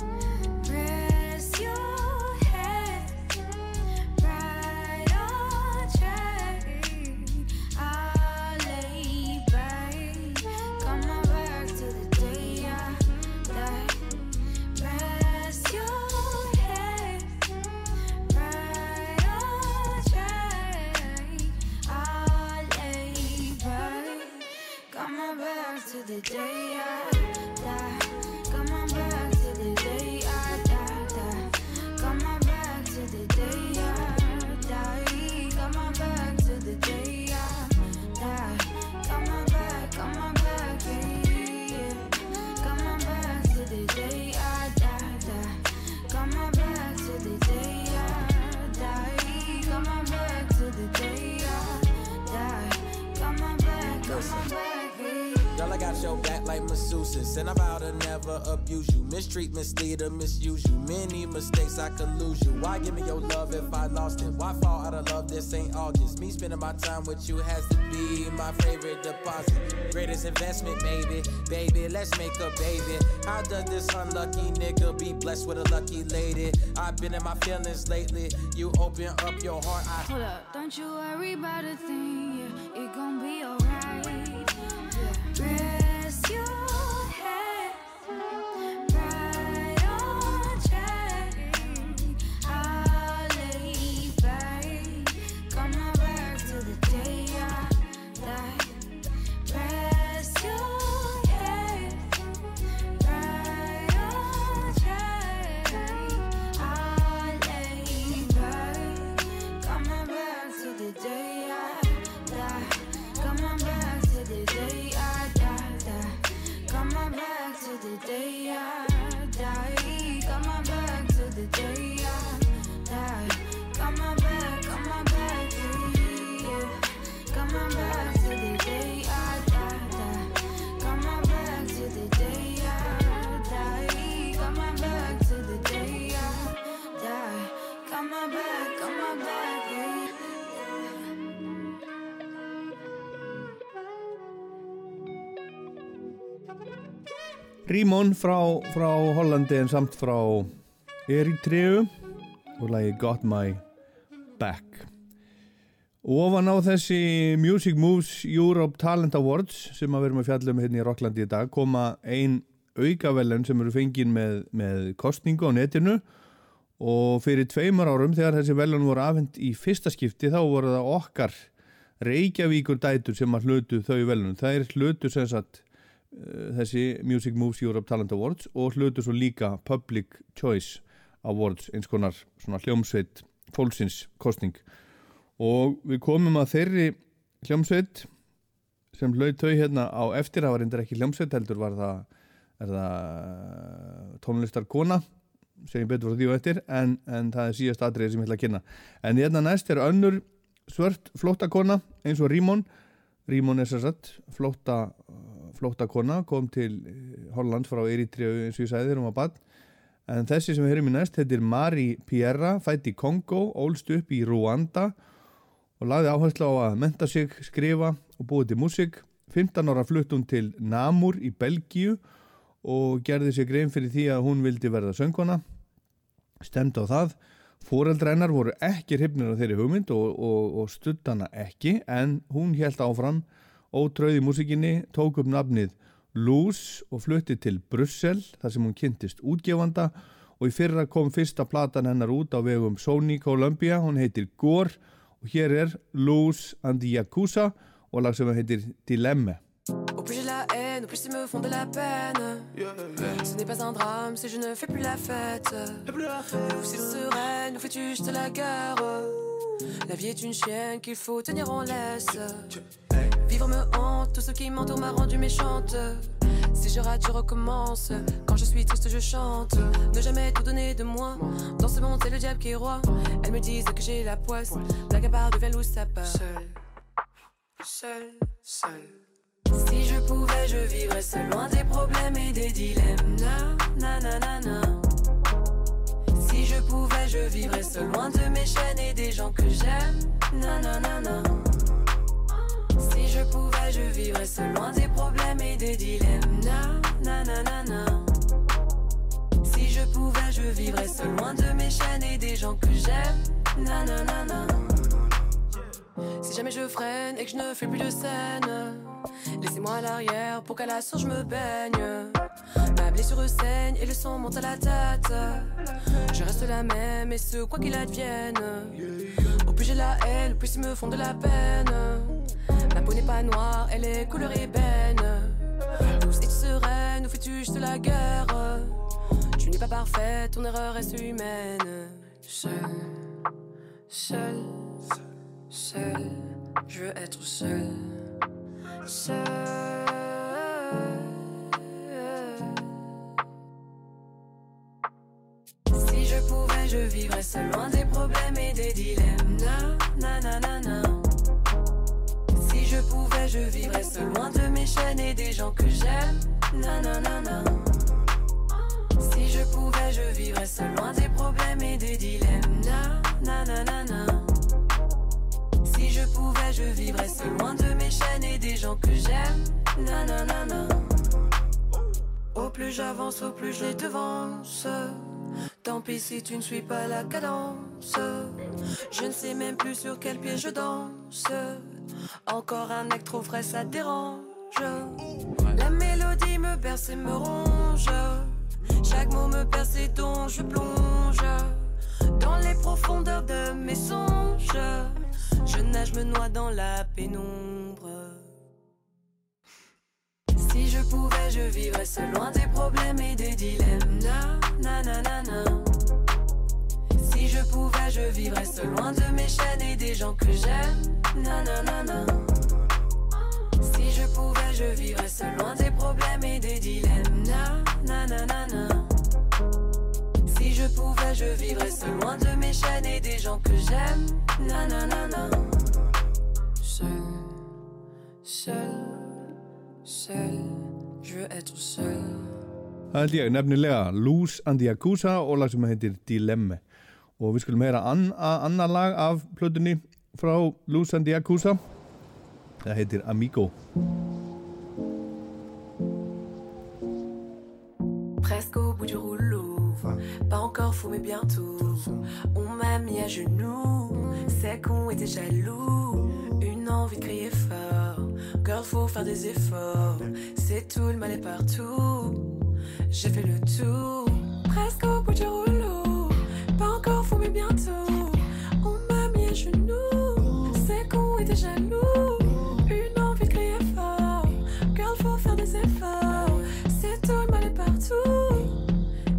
back to the day I your back like masseuses. And I vow to never abuse you. Mistreat, mislead, or misuse you. Many mistakes I could lose you. Why give me your love if I lost it? Why fall out of love? This ain't August. Me spending my time with you has to be my favorite deposit. Greatest investment, maybe. Baby, let's make a baby. How does this unlucky nigga be blessed with a lucky lady? I've been in my feelings lately. You open up your heart. I Hold up, don't you worry about a thing, yeah, the day I die. Come on back to the day I die. die. Come on back to the day I die. Come on back to the day Rímon frá, frá Hollandi en samt frá Eritreu og lagi Got My Back. Ofan á þessi Music Moves Europe Talent Awards sem að verum að fjallum hérna í Rocklandi í dag koma ein aukavelun sem eru fengin með, með kostningu á netinu. Og fyrir tveimur árum þegar þessi velun voru afhend í fyrsta skipti þá voru það okkar Reykjavíkur dætur sem að hlutu þau velun það er hlutu sem sagt þessi Music Moves Europe Talent Awards og hlutu svo líka Public Choice Awards eins konar svona hljómsveit fólksins kostning og við komum að þeirri hljómsveit sem hlaut þau hérna á eftir það var reyndar ekki hljómsveit heldur var það, er það tónlistar kona segjum betur frá því og eftir en, en það er síðast atriði sem ég ætla að kynna. En hérna næst er önnur svört flóttakona eins og Rímon. Rímon er sér satt flótta, flóttakona kom til eh, Holland frá Eritrea eins og ég sagði þegar hún var bann en þessi sem við höfum í næst þetta er Mari Pierra fætt í Kongo, ólst upp í Rwanda og lagði áherslu á að menta sig, skrifa og búið til músík. 15 ára flutt hún til Namur í Belgíu og gerði sér grein fyrir því að hún vildi verða söngkona. Stemd á það. Fóreldrænar voru ekki hrifnir á þeirri hugmynd og, og, og stutt hana ekki en hún held áfram ótröð í músikinni, tók upp nafnið Luz og flutti til Brussel þar sem hún kynntist útgefanda og í fyrra kom fyrsta platan hennar út á vegum Sony Columbia, hún heitir Gore og hér er Luz and the Yakuza og lag sem heitir Dilemma Au plus la plus ils me font de la peine. Ce n'est pas un drame si je ne fais plus la fête. Ou si sereine, nous fais-tu juste la guerre. La vie est une chienne qu'il faut tenir en laisse. Vivre me hante, tout ce qui m'entoure m'a rendu méchante. Si je rate, je recommence. Quand je suis triste, je chante. Ne jamais tout donner de moi. Dans ce monde, c'est le diable qui est roi. Elles me disent que j'ai la poisse. Blague à part devient loup, ça part. Seul, seul, seul. Si je pouvais, je vivrais seul loin des problèmes et des dilemmes. Na, na, na, na, na. Si je pouvais, je vivrais seul loin de mes chaînes et des gens que j'aime. Na, na, na, na. Si je pouvais, je vivrais seul loin des problèmes et des dilemmes. Na, na, na, na, na. Si je pouvais, je vivrais seul loin de mes chaînes et des gens que j'aime. Na, na, na, na. Si jamais je freine et que je ne fais plus de scène, laissez-moi à l'arrière pour qu'à la source je me baigne. Ma blessure saigne et le sang monte à la tête. Je reste la même et ce quoi qu'il advienne. Au plus j'ai la haine, au plus ils me font de la peine. Ma peau n'est pas noire, elle est couleur ébène. Douce et sereine, nous fais-tu juste la guerre? Tu n'es pas parfaite, ton erreur reste humaine. Seul, seul, seul, je veux être seul. Seul. Si je pouvais, je vivrais seul des problèmes et des dilemmes. Na, na, na, na, na. Si je pouvais, je vivrais seul loin de mes chaînes et des gens que j'aime. Nanana. Si je pouvais, je vivrais seul loin des problèmes et des dilemmes. Na, na, na, na, na. Si je pouvais, je vivrais loin de mes chaînes et des gens que j'aime. Au plus j'avance, au plus je les devance. Tant pis si tu ne suis pas la cadence. Je ne sais même plus sur quel pied je danse. Encore un acte trop frais, ça dérange. La mélodie me berce et me ronge. Chaque mot me perce et dont je plonge dans les profondeurs de mes songes. Je nage, me noie dans la pénombre. Si je pouvais, je vivrais seul loin des problèmes et des dilemmes. Na, na, na, na. Si je pouvais, je vivrais seul loin de mes chaînes et des gens que j'aime. Na, na, na, na. Si je pouvais, je vivrais seul loin des problèmes et des dilemmes. Na, na, na, na, na. Je pouvais, je vivrais seul loin de mes chaînes et des gens que j'aime. Na, na, na, na. Seul, seul, seul, je veux être seul. Það held ég nefnilega Luz and the Yakuza og lag sem heitir Dilemma og við skulum heyra an, annar lag af plötunni frá Luz and the Yakuza það heitir Amigo Presque au bout du rouleau. Pas encore fou, mais bientôt. On m'a mis à genoux. C'est qu'on était jaloux. Une envie de crier fort. Girl, faut faire des efforts. C'est tout, le mal est partout. J'ai fait le tour. Presque au bout du rouleau. Pas encore fou, mais bientôt. On m'a mis à genoux. C'est qu'on était jaloux.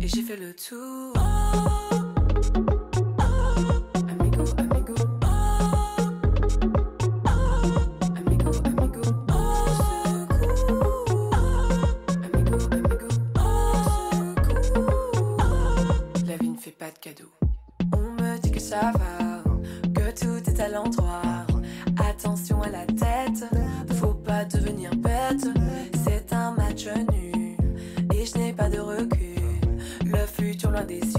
Et j'ai fait le tour. Amigo, amigo. Amigo, amigo. Amigo, amigo. La vie ne fait pas de cadeaux. On me dit que ça va, que tout est à l'endroit. uma desse.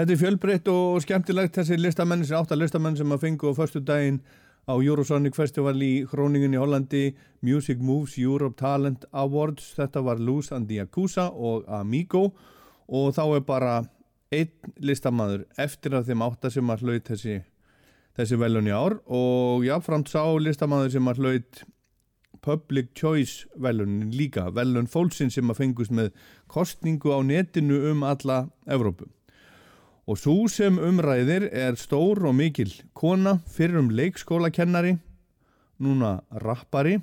Þetta er fjölbreytt og skemmtilegt. Þessi listamenn, þessi átta listamenn sem að fengu á förstu daginn á Eurosonic Festival í Hróningen í Hollandi Music Moves Europe Talent Awards. Þetta var Luz and the Yakuza og Amigo. Og þá er bara einn listamaður eftir af þeim átta sem að hlaut þessi, þessi velun í ár. Og jáfnframt sá listamaður sem að hlaut Public Choice velunin líka, velun fólksinn sem að fengust með kostningu á netinu um alla Evrópu. Og svo sem umræðir er stór og mikil kona, fyrrum leikskólakennari, núna rappari.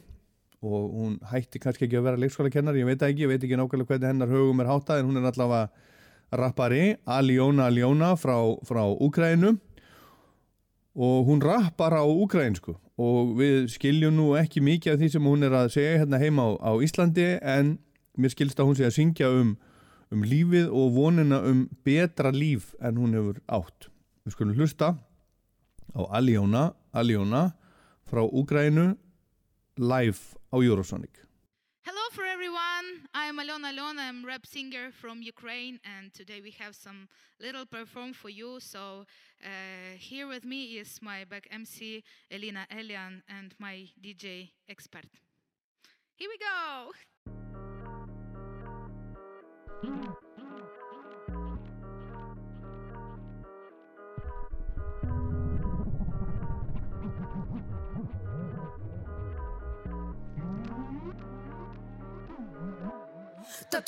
Og hún hætti kannski ekki að vera leikskólakennari, ég veit ekki, ég veit ekki nákvæmlega hvernig hennar högum er háttað en hún er allavega rappari, Aljona Aljona frá, frá Úkrænu og hún rappar á úkrænsku og við skiljum nú ekki mikið af því sem hún er að segja hérna heima á, á Íslandi en mér skilst að hún sé að syngja um, um lífið og vonina um betra líf en hún hefur átt. Við skulum hlusta á Aljóna, Aljóna frá Úgrænu live á Eurosonic. Hello for everyone. I'm Alona Alona. I'm rap singer from Ukraine, and today we have some little perform for you. So uh, here with me is my back MC Elina Elian and my DJ expert. Here we go. Тату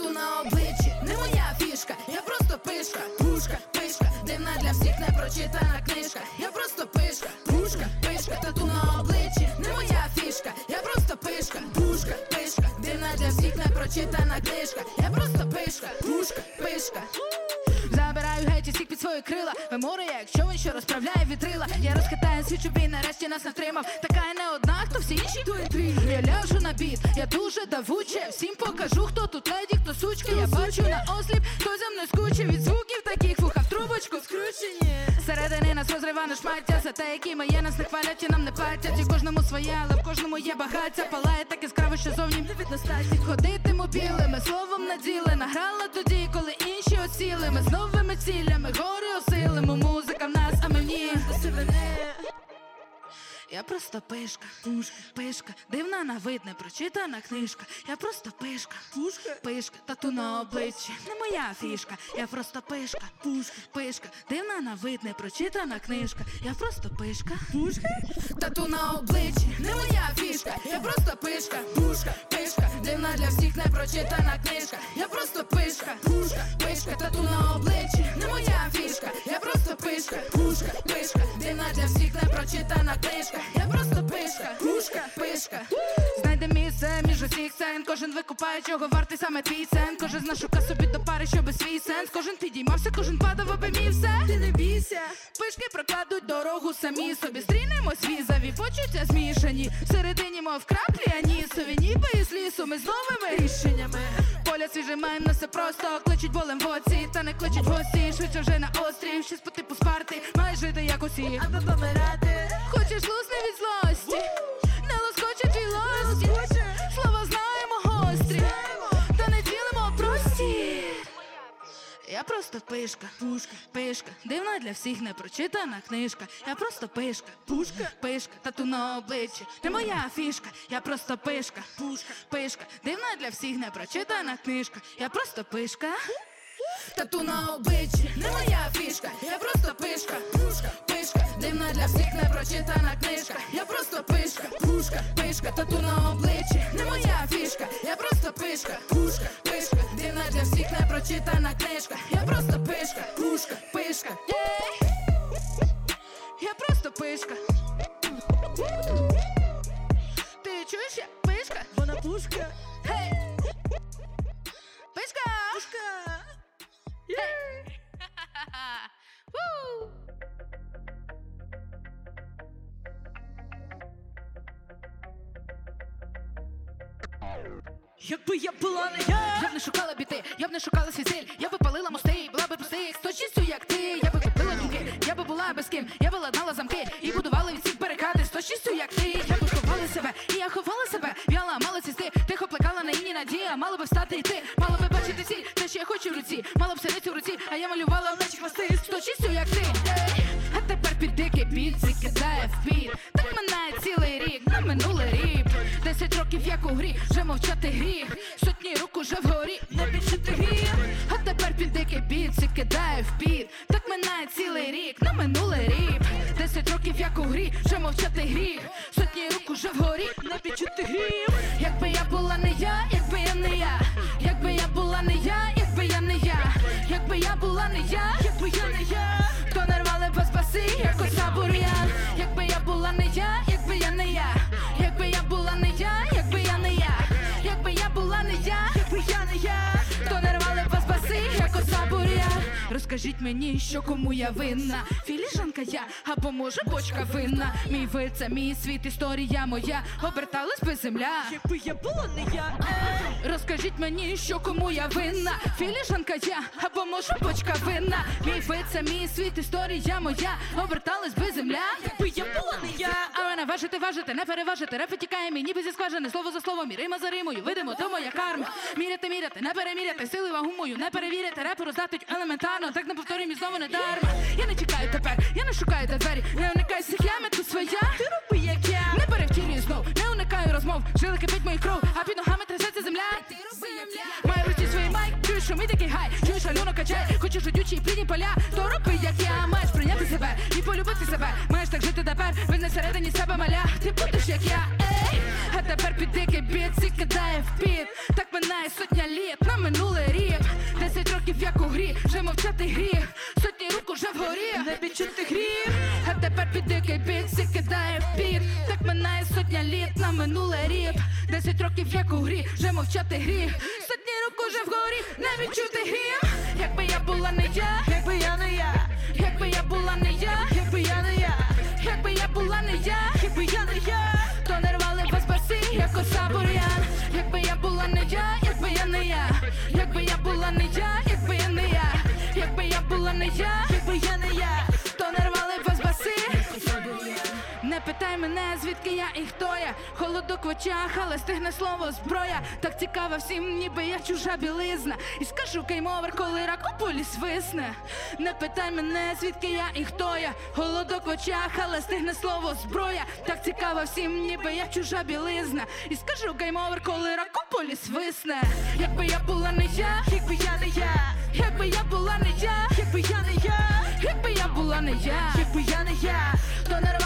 на обличчі, не моя фішка, я просто пишка, пушка, пишка, дивна для всіх непрочитана книжка. Я просто пишка, пушка, пишка, тату на обличчі, пишка, пушка, пишка, дивна для всіх непрочитана книжка. Я просто пишка, пушка, пишка. Забираю геть усіх під свої крила. Ви море, як човен, що розправляє вітрила. Я розкатаю свій чубій, нарешті нас не втримав. Така я не одна, хто всі інші інтриги. Я ляжу на біт, я дуже давуче. Всім покажу, хто тут леді, хто сучки. Я бачу на осліп, хто за мною скуче від звуків таких вуха в скручені. Середини нас розрива на шмаття За те, які ми є, нас не хвалять і нам не платять. І кожному своє, але в кожному є багаття. Палає так яскраво, що зовні не від достатні Ходитиму білими, словом наділи. Награла тоді, коли інші осіли. Ми з новими цілями, гори осилимо. Музика в нас, а ній я просто пишка, пушка, пишка, дивна на вид, не прочитана книжка. Я просто пишка, пушка, пишка, тату на обличчі. Не моя фішка, я просто пишка, пушка, пишка, дивна на вид, не прочитана книжка. Я просто пишка, пушка, Тату на обличчі, не моя фішка, я просто пишка, пушка, пишка, дивна для всіх непрочитана книжка. Я просто пишка, пушка, пишка, тату на обличчі, не моя фішка, я просто пишка, пушка, пишка, дивна для всіх непрочитана книжка. Я просто пишка, пушка, пишка. Знайде місце між усіх сцен. Кожен викупає, чого вартий саме твій сен. Кожен знашука собі до пари, щоби свій сенс. Кожен підіймався, кожен падав, аби мій все. Ти не бійся. Пишки прокладуть дорогу самі собі. Стрінемось візаві, почуття змішані. Всередині, мов краплі анісові Ніби із лісу, ми з новими рішеннями. Поля свіже маєм, на все просто. Кличуть болем в оці, та не кличуть гості. Швидше вже на острів, щось по типу спарти. Маєш жити як усі, аби помирати Хочеш лусни від злості? Не лоскоче твій лості. Слова знаємо гострі. Та не ділимо прості. Я просто пишка, пушка, пишка, дивна для всіх непрочитана книжка. Я просто пишка, пушка, пишка, тату на обличчі. Не моя фішка, я просто пишка, пушка, пишка, дивна для всіх непрочитана книжка. Я просто пишка. Тату на обличчі, не моя фішка, я просто пишка, пушка, пишка, дивна для всіх непрочитана книжка. Я просто пишка, пушка, пишка, тату на обличчі, не моя фішка, я просто пишка, пушка, пишка, дивна для всіх непрочитана книжка. Я просто пишка, пушка, пишка. Я просто пишка. Ти чуєш, я пишка? Вона пушка. Пишка! Пушка! Yay! <laughs> Woo! Oh. Якби я була не я, я б не шукала біти, я б не шукала свій стиль, я би палила мости, була би простих, з точністю як ти, я би купила думки, я би була без ким, я би ладнала замки. І будувала від всіх барикади, з точністю як ти, я би ховала себе, і я ховала себе, в'яла, мала цісти, тихо плекала на іні надія, мала би встати і ти, мала би бачити ціль, те, що я хочу в руці, мала б синицю в руці, а я малювала в вночі хвости, з точністю як ти, а тепер під дикий біт, кидає в піт, так минає цілий рік, на минулий рік, десять років як у грі, вже мовчати гріх, сотні рук уже вгорі, не відчути гріх, а тепер під дикий біт, кидає в піт, так минає цілий рік, на минулий рік, десять років як у грі, вже мовчати гріх, сотні рук уже вгорі, не відчути гріх, якби я була не я, якби я не я, якби я була не я, якби я не я, якби я була не я, якби я не я, то нервали без баси, як оса бур'ян, якби я була не я, Розкажіть мені, що кому я винна, філі філіжанка я, або може бочка винна. Мій вид це мій світ, історія моя. Оберталась би земля. Якби я була не я. Розкажіть мені, що кому я винна. Філіжанка я, або може бочка винна. Мій вид це мій світ, історія моя. Оберталась би земля. Якби я була не я. А мене важити, важити, не переважити. Рефи тікає мій, ніби зі скважини. Слово за словом, і рима за римою. Видимо, то моя карма. Міряти, міряти, не переміряти. Сили вагу мою, не перевіряти. Репу роздатить елементарно. Так не повторюємо і знову не дарма. Я не чекаю тепер, я не шукаю та двері. Не уникаю схеми, тут своя. Ти роби, як я. Не перевтілюю знов, не уникаю розмов. Жили кипить мої кров, а під ногами трясеться земля. Ти роби, як я. Мій такий гай. Чуєш, алюно качай, хочеш жидючі і плідні поля. То роби, як я, маєш прийняти себе і полюбити себе. Маєш так жити тепер, визнай всередині себе маля. Ти будеш, як я, ей. А тепер під дикий біт, і кидає в піт. Так минає сотня літ на минулий рік. Десять років як у грі, вже мовчати гріх. Сотні рук уже вгорі, не відчути гріх. А тепер під дикий біт, і кидає в піт. Так минає сотня літ на минулий рік. Десять років як у грі, вже мовчати гріх. Сотні рук уже вгорі, не відчути гріх. Якби я була не я, якби я не я, якби я була не я, якби я не я, якби я була не я, якби я не я, то не рвали вас баси, як оса бур'ян. Якби я була не я, якби я не я, якби я була не я, якби я не я, якби я була не я, якби я не я, звідки я і хто я. Холодок в очах, але стигне слово зброя. Так цікаво всім, ніби я чужа білизна. І скажу кеймовер, коли рак у полі свисне. Не питай мене, звідки я і хто я. Холодок в очах, але стигне слово зброя. Так цікаво всім, ніби я чужа білизна. І скажу геймовер, коли рак у полі свисне. Якби я була не я, якби я не я, якби я була не я, якби я не я, якби я була не я, якби я не я, то не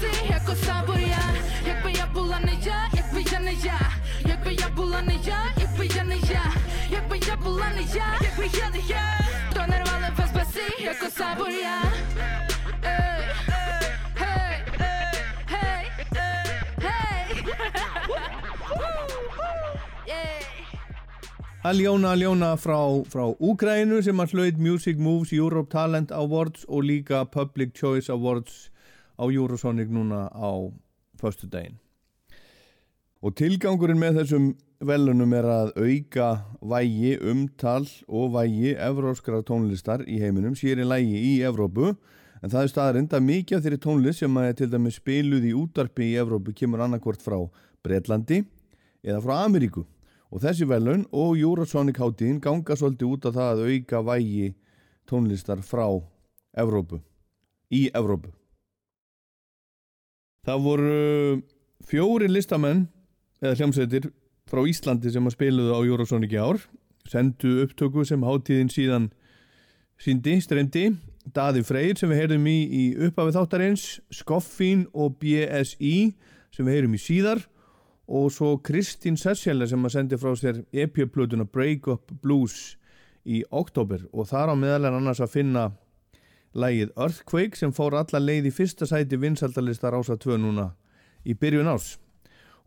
si jako sabo ja Jakby ja była nie ja, jakby ja nie ja Jakby ja była nie ja, jakby ja nie ja Jakby ja była nie ja, jakby ja nie ja To narwale was basy jako sabo ja Ej, hej, hej, hej Aljóna Aljóna frá, frá Úgrænu sem að hlaut Music Moves Europe Talent Awards og líka Public Choice Awards á Eurosonic núna á förstu daginn. Og tilgangurinn með þessum velunum er að auka vægi, umtal og vægi evróskra tónlistar í heiminum, sér í lægi í Evrópu, en það er staðarind að mikið af þeirri tónlist sem að til dæmis spiluð í útarpi í Evrópu kemur annarkvort frá Breitlandi eða frá Ameríku. Og þessi velun og Eurosonic hátíðin ganga svolítið út af það að auka vægi tónlistar frá Evrópu, í Evrópu. Það voru fjóri listamenn eða hljómsveitir frá Íslandi sem að spiluðu á Eurosonic í ár. Sendu upptöku sem hátíðin síðan síndi, streymdi. Daði Freyr sem við heyrðum í í uppafið þáttarins. Skoffín og BSI sem við heyrum í síðar. Og svo Kristín Sessjæle sem að sendi frá sér EP-plötuna Break Up Blues í oktober og þar á meðal er annars að finna lægið Earthquake sem fór alla leið í fyrsta sæti vinsaldalista Rása 2 núna í byrjun árs.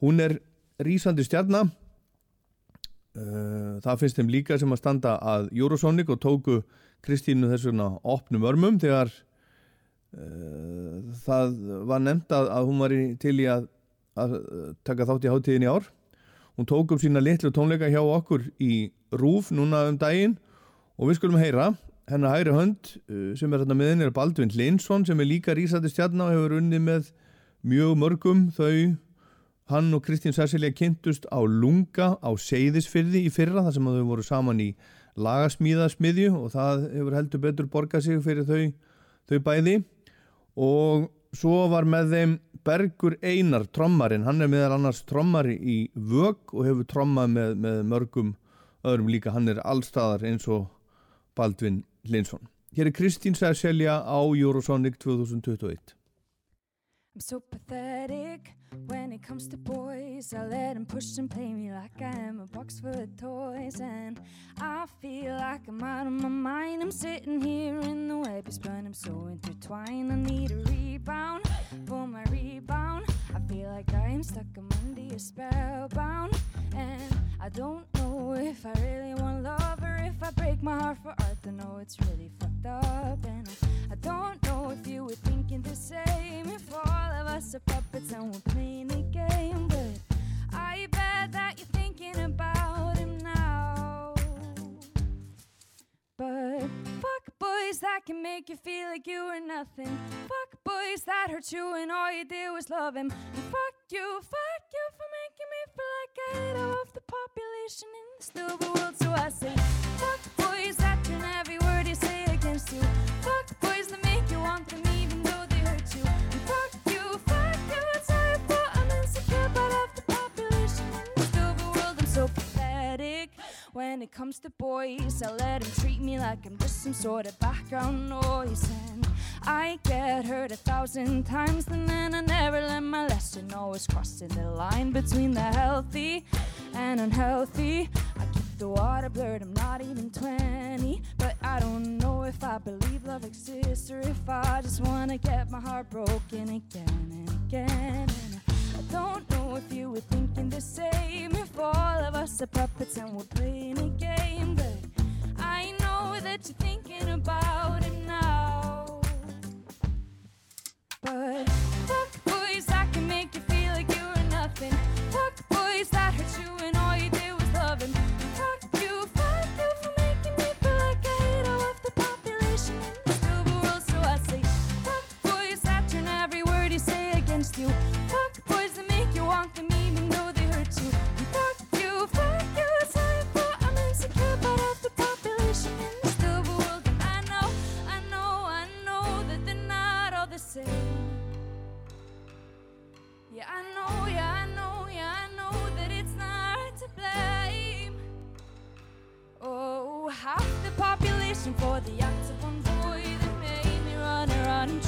Hún er rísandi stjarnar Uh, það finnst þeim líka sem að standa að Eurosonic og tóku Kristínu þess vegna opnum örmum þegar uh, það var nefnt að, að hún var í, til í að, að taka þátt í hátíðin í ár. Hún tók upp sína litlu tónleika hjá okkur í Rúf núna um daginn og við skulum heyra hennar hægri hönd uh, sem er hérna með henni er Baldvin Linsson sem er líka rísandi stjarnar og hefur unnið með mjög mörgum. Þau Hann og Kristín Sessilja kynntust á Lunga á Seyðisfyrði í fyrra þar sem þau voru saman í lagasmíðasmiðju og það hefur heldur betur borgað sig fyrir þau, þau bæði. Og svo var með þeim Bergur Einar trommarinn, hann er meðal annars trommari í Vög og hefur trommað með, með mörgum öðrum líka, hann er allstaðar eins og Baldvin Linsson. Hér er Kristín Sessilja á Eurosonic 2021. I'm so pathetic when it comes to boys. I let them push and play me like I am a box full of toys. And I feel like I'm out of my mind. I'm sitting here in the web, spun. I'm so intertwined. I need a rebound for my rebound. I feel like I am stuck, under your spellbound. And I don't know if I really want love or if I break my heart for art, then know it's really fucked up. And I, I don't know if you were thinking the same. If all of us are puppets and we're playing a game, but I bet that you're thinking about him now. But fuck boys that can make you feel like you were nothing. Fuck boys that hurt you and all you did was love him. And fuck you, fuck you for making me feel like I hate half the population in the silver world. So I say, fuck boys that turn every word you say against you. When it comes to boys, I let him treat me like I'm just some sort of background noise. And I get hurt a thousand times, and then I never learn my lesson. Always crossing the line between the healthy and unhealthy. I keep the water blurred, I'm not even 20. But I don't know if I believe love exists or if I just wanna get my heart broken again and again. And I don't know if you were thinking the same. If all of us are puppets and we're playing a game, but I know that you're thinking about him now. But fuck boys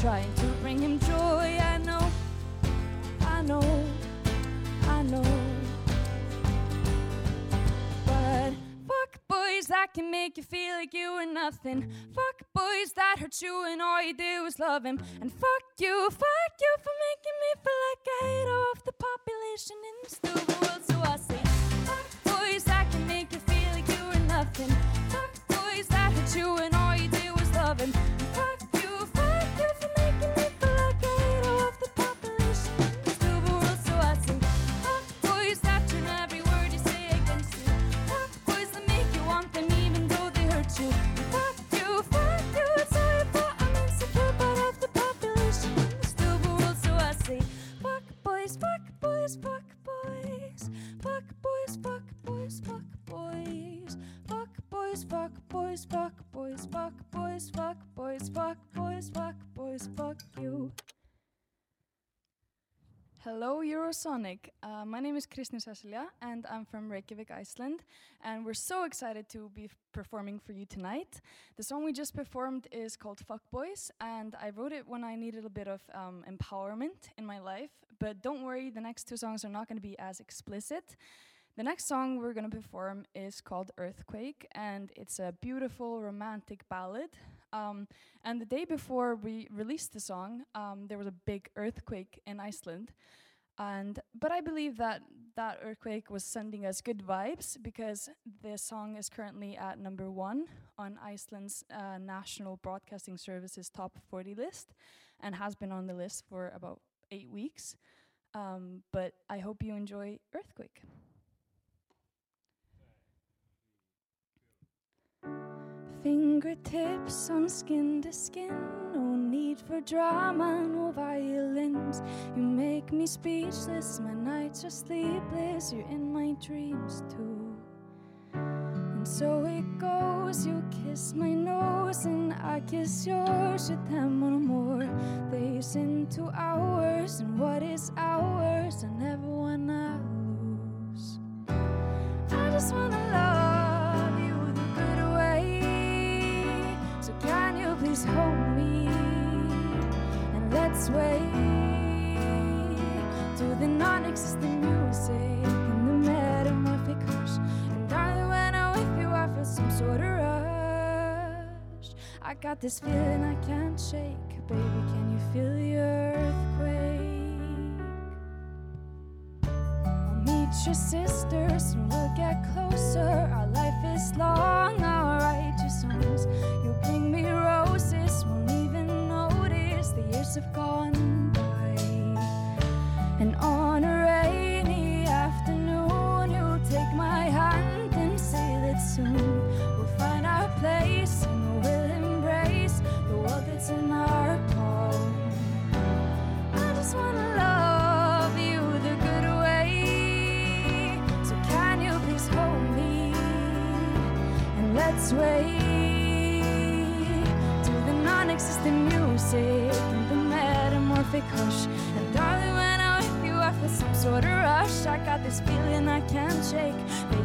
trying to bring him joy. I know, I know, I know. But fuck boys that can make you feel like you were nothing. Fuck boys that hurt you and all you did was love him. And fuck you, fuck you for making me feel like I hate half the population in the silver world. So I say, fuck boys that can make you feel like you were nothing. Fuck boys that hurt you and all you did was love him. Hello, Eurosonic. Uh, my name is Kristin Cecilia, and I'm from Reykjavik, Iceland. And we're so excited to be performing for you tonight. The song we just performed is called Fuck Boys, and I wrote it when I needed a bit of um, empowerment in my life. But don't worry, the next two songs are not going to be as explicit. The next song we're going to perform is called Earthquake, and it's a beautiful romantic ballad. Um, and the day before we released the song, um, there was a big earthquake in Iceland. And but I believe that that earthquake was sending us good vibes because the song is currently at number one on Iceland's uh, national broadcasting services top 40 list, and has been on the list for about eight weeks. Um, but I hope you enjoy Earthquake. Fingertips on skin to skin, need for drama, no violins. You make me speechless, my nights are sleepless, you're in my dreams too. And so it goes, you kiss my nose and I kiss yours, with them on more days into hours, and what is ours, I never wanna lose. I just wanna love you the good way. So can you please hold me and let's to the non-existent music and the metamorphic hush. And darling, when I'm with you, I feel some sort of rush. I got this feeling I can't shake, baby. Can you feel the earthquake? I'll meet your sisters and we'll get closer. Our life is long, I'll write you songs. You'll bring me roses, years have gone by. And on a rainy afternoon, you'll take my hand and say that soon we'll find our place and we'll embrace the world that's in our palm. I just wanna love you the good way. So can you please hold me and let's wait to the non-existent music metamorphic hush. And darling, when I'm with you, I feel some sort of rush. I got this feeling I can't shake.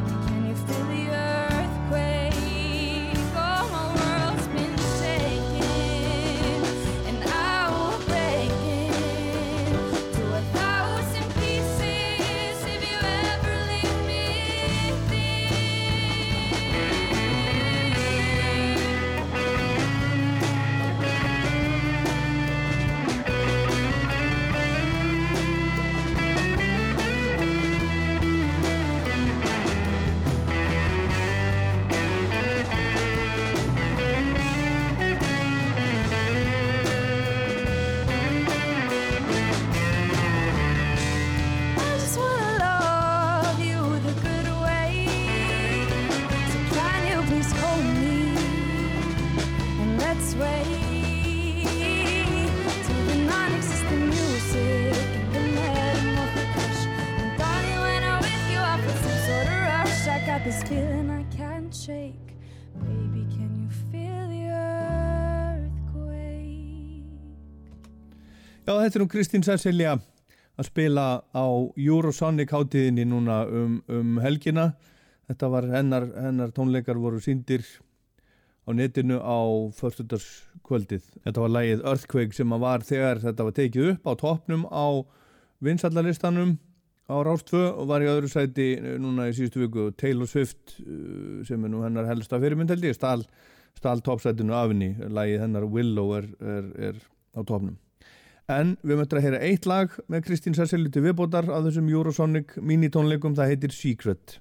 Þetta er um Kristín Cecilia að spila á Eurosonic hátíðinni núna um, um helgina. Þetta var hennar, hennar tónleikar voru síndir á netinu á förstudagskvöldið. Þetta var lagið Earthquake sem að var þegar þetta var tekið upp á toppnum á vinsallalistanum á Rástfö og var í öðru sæti núna í síðustu viku Taylor Swift eh, sem er nú hennar helsta fyrirmynd held ég stál, stál toppsætinu af henni lagið hennar Willow er, er, er á toppnum En við möttum að heyra eitt lag með Kristín Sesselju til viðbótar af þessum Eurosonic minitónleikum, það heitir Secret.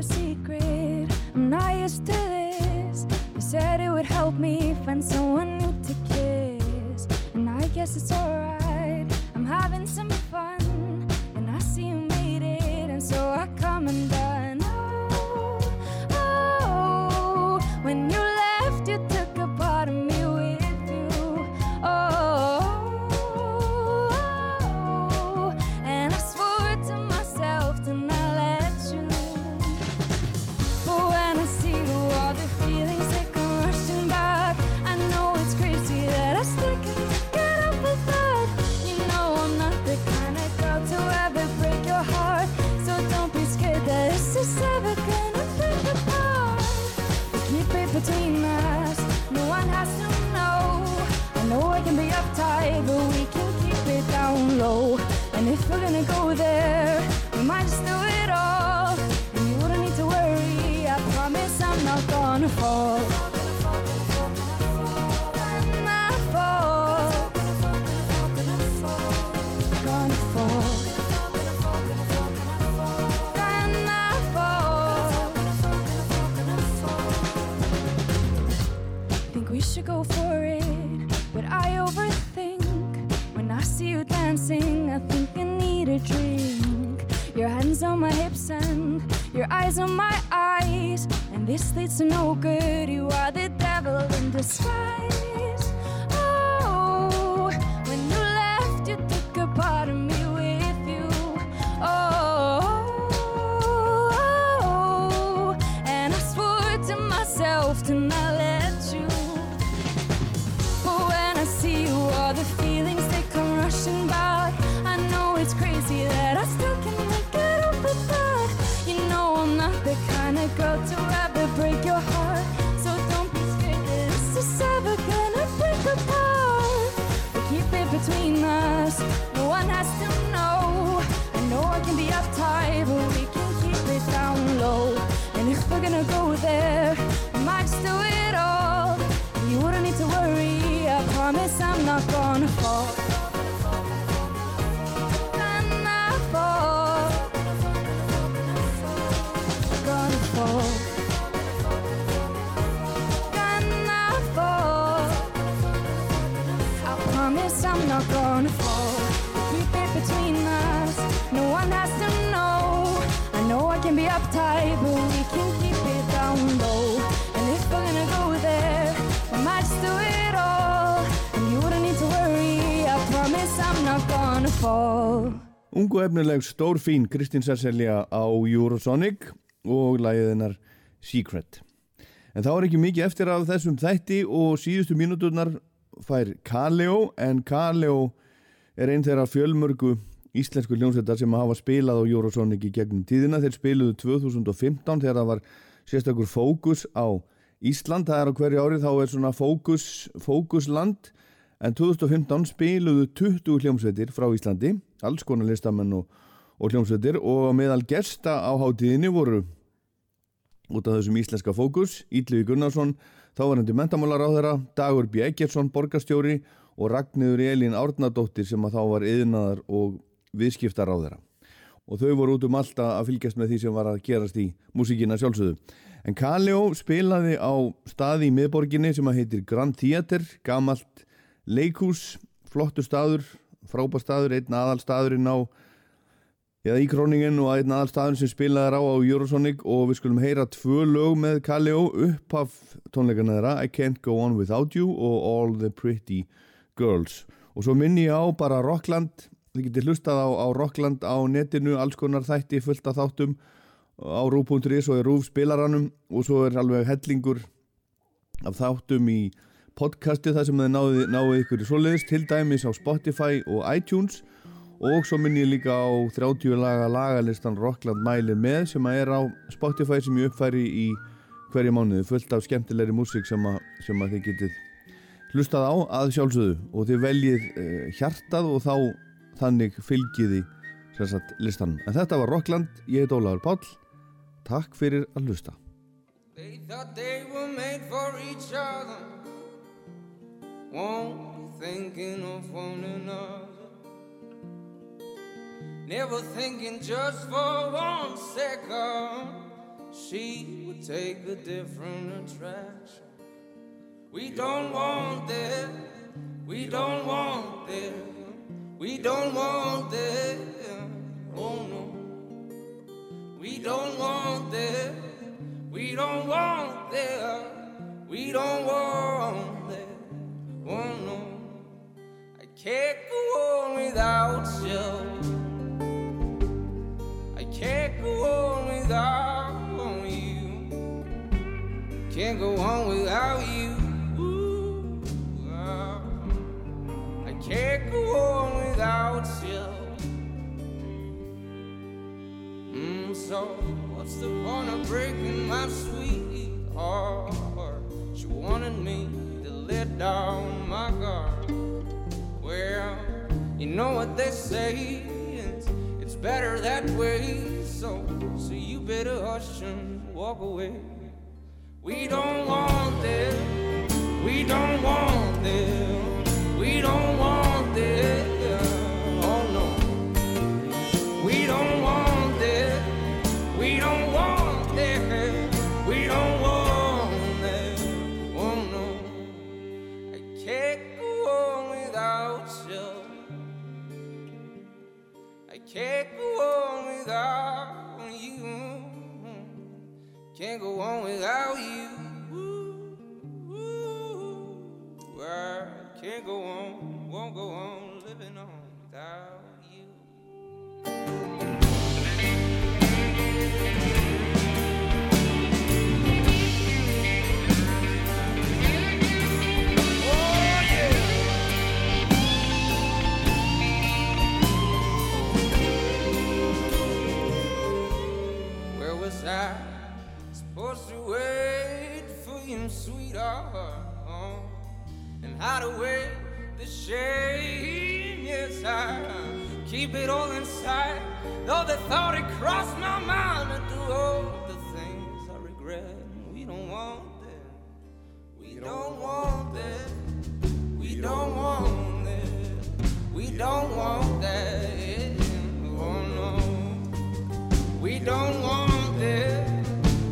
Secret? I'm not used to this. You said it would help me find someone guess it's alright. I'm having some fun. And I see you made it. And so I come and Oh, eyes on my eyes. And this leads to no good. You are the devil in disguise. Ungu efnileg stór fín Kristín Sesselja á Eurosonic og lagið hennar Secret. En þá er ekki mikið eftir af þessum þætti og síðustu mínúturnar fær Kaleo en Kaleo er einn þeirra fjölmörgu íslensku hljómsveitar sem hafa spilað á Eurosonic í gegnum tíðina. Þeir spiluðu 2015 þegar það var sérstakur fókus á Ísland. Það er á hverju árið þá er svona fókus, fókusland en 2015 spiluðu 20 hljómsveitir frá Íslandi, alls konar listamenn og, og hljómsveitir og meðal gesta á hátíðinni voru út af þessum íslenska fókus, Ítliði Gunnarsson, þávarandi mentamálaráðara, Dagur B. Eggertsson, borgarstjóri og Ragnhiður Elín Árnadóttir sem að þá var yðnaðar og viðskiptaráðara. Og þau voru út um alltaf að fylgjast með því sem var að gerast í músíkina sjálfsögðu. En Kaljó spilaði á staði í miðborginni sem að heitir Grand Theater, gamalt leikhús, flottur staður, frábær staður, einn aðal staðurinn á eða í króningin og einn aðal staðurinn sem spilaði á á Eurosonic og við skulum heyra tvö lög með Kaljó upp af tónleikana þeirra I Can't Go On Without You og All the Pretty Girls. Og svo minni ég á bara Rockland. Þið getur hlustað á, á Rockland á netinu alls konar þætti fullt af þáttum á rú.is og í rúf spilaranum. Og svo er alveg hellingur af þáttum í podcasti þar sem þið náðu, náðu ykkur í svoleiðis til dæmis á Spotify og iTunes. Og svo minn ég líka á 30 laga lagalistan Rockland mælir með sem að er á Spotify sem ég uppfæri í hverju mánuði fullt af skemmtilegri músík sem, sem að þið getið hlustað á að sjálfsögðu. Og þið veljið uh, hjartað og þá þannig fylgiði sem sagt listanum. En þetta var Rockland, ég heit Ólafur Páll. Takk fyrir að hlusta. They won't be thinking of one another. Never thinking just for one second she would take a different attraction. We don't want that, we don't want that, we don't want that, oh no. We don't want that. We don't want that. We don't want that. Oh no. I can't go on without you. I can't go on without you. Can't go on without you. I can't go on without you. Mm, so what's the point of breaking my sweet heart? She wanted me let down my guard. Well, you know what they say, it's, it's better that way. So, so you better hush and walk away. We don't want this. We don't want this. We don't want this. Without you. Can't go on without you. I can't go on, won't go on sweetheart? And hide away the shame, yes, I keep it all inside. Though the thought it crossed my mind to do all the things I regret. We don't want that. We don't want that. We don't want that. We don't want that. Oh no. We don't want that.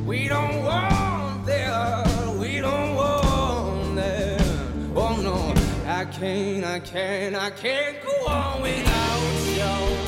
We don't can't, I can't, I can't go on without you.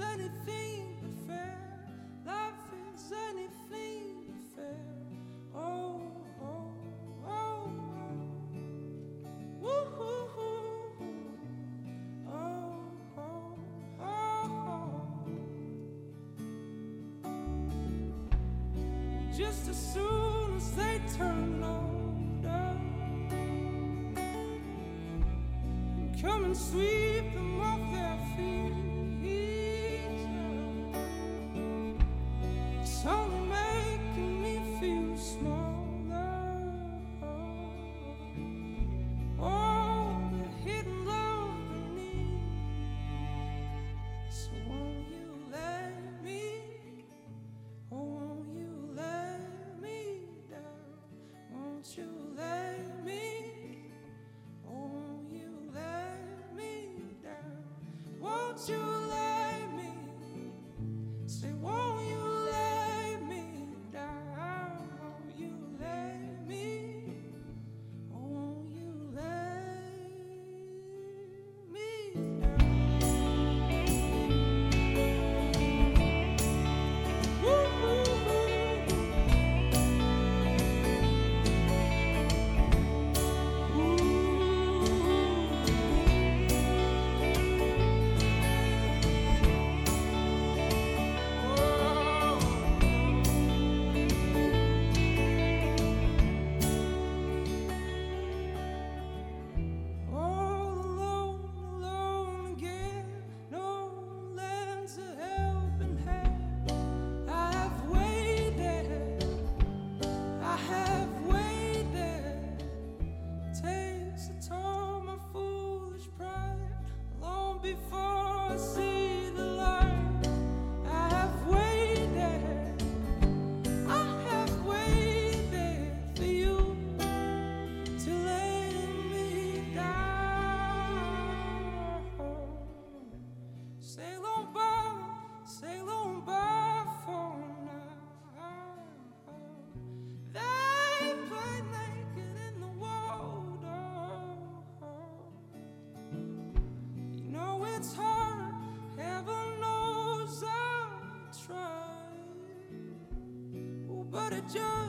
Anything but fair. Life is anything but fair. Oh, oh, oh. Oh, oh, oh, oh. Just as soon as they turn older, come and sweep them off their feet. Just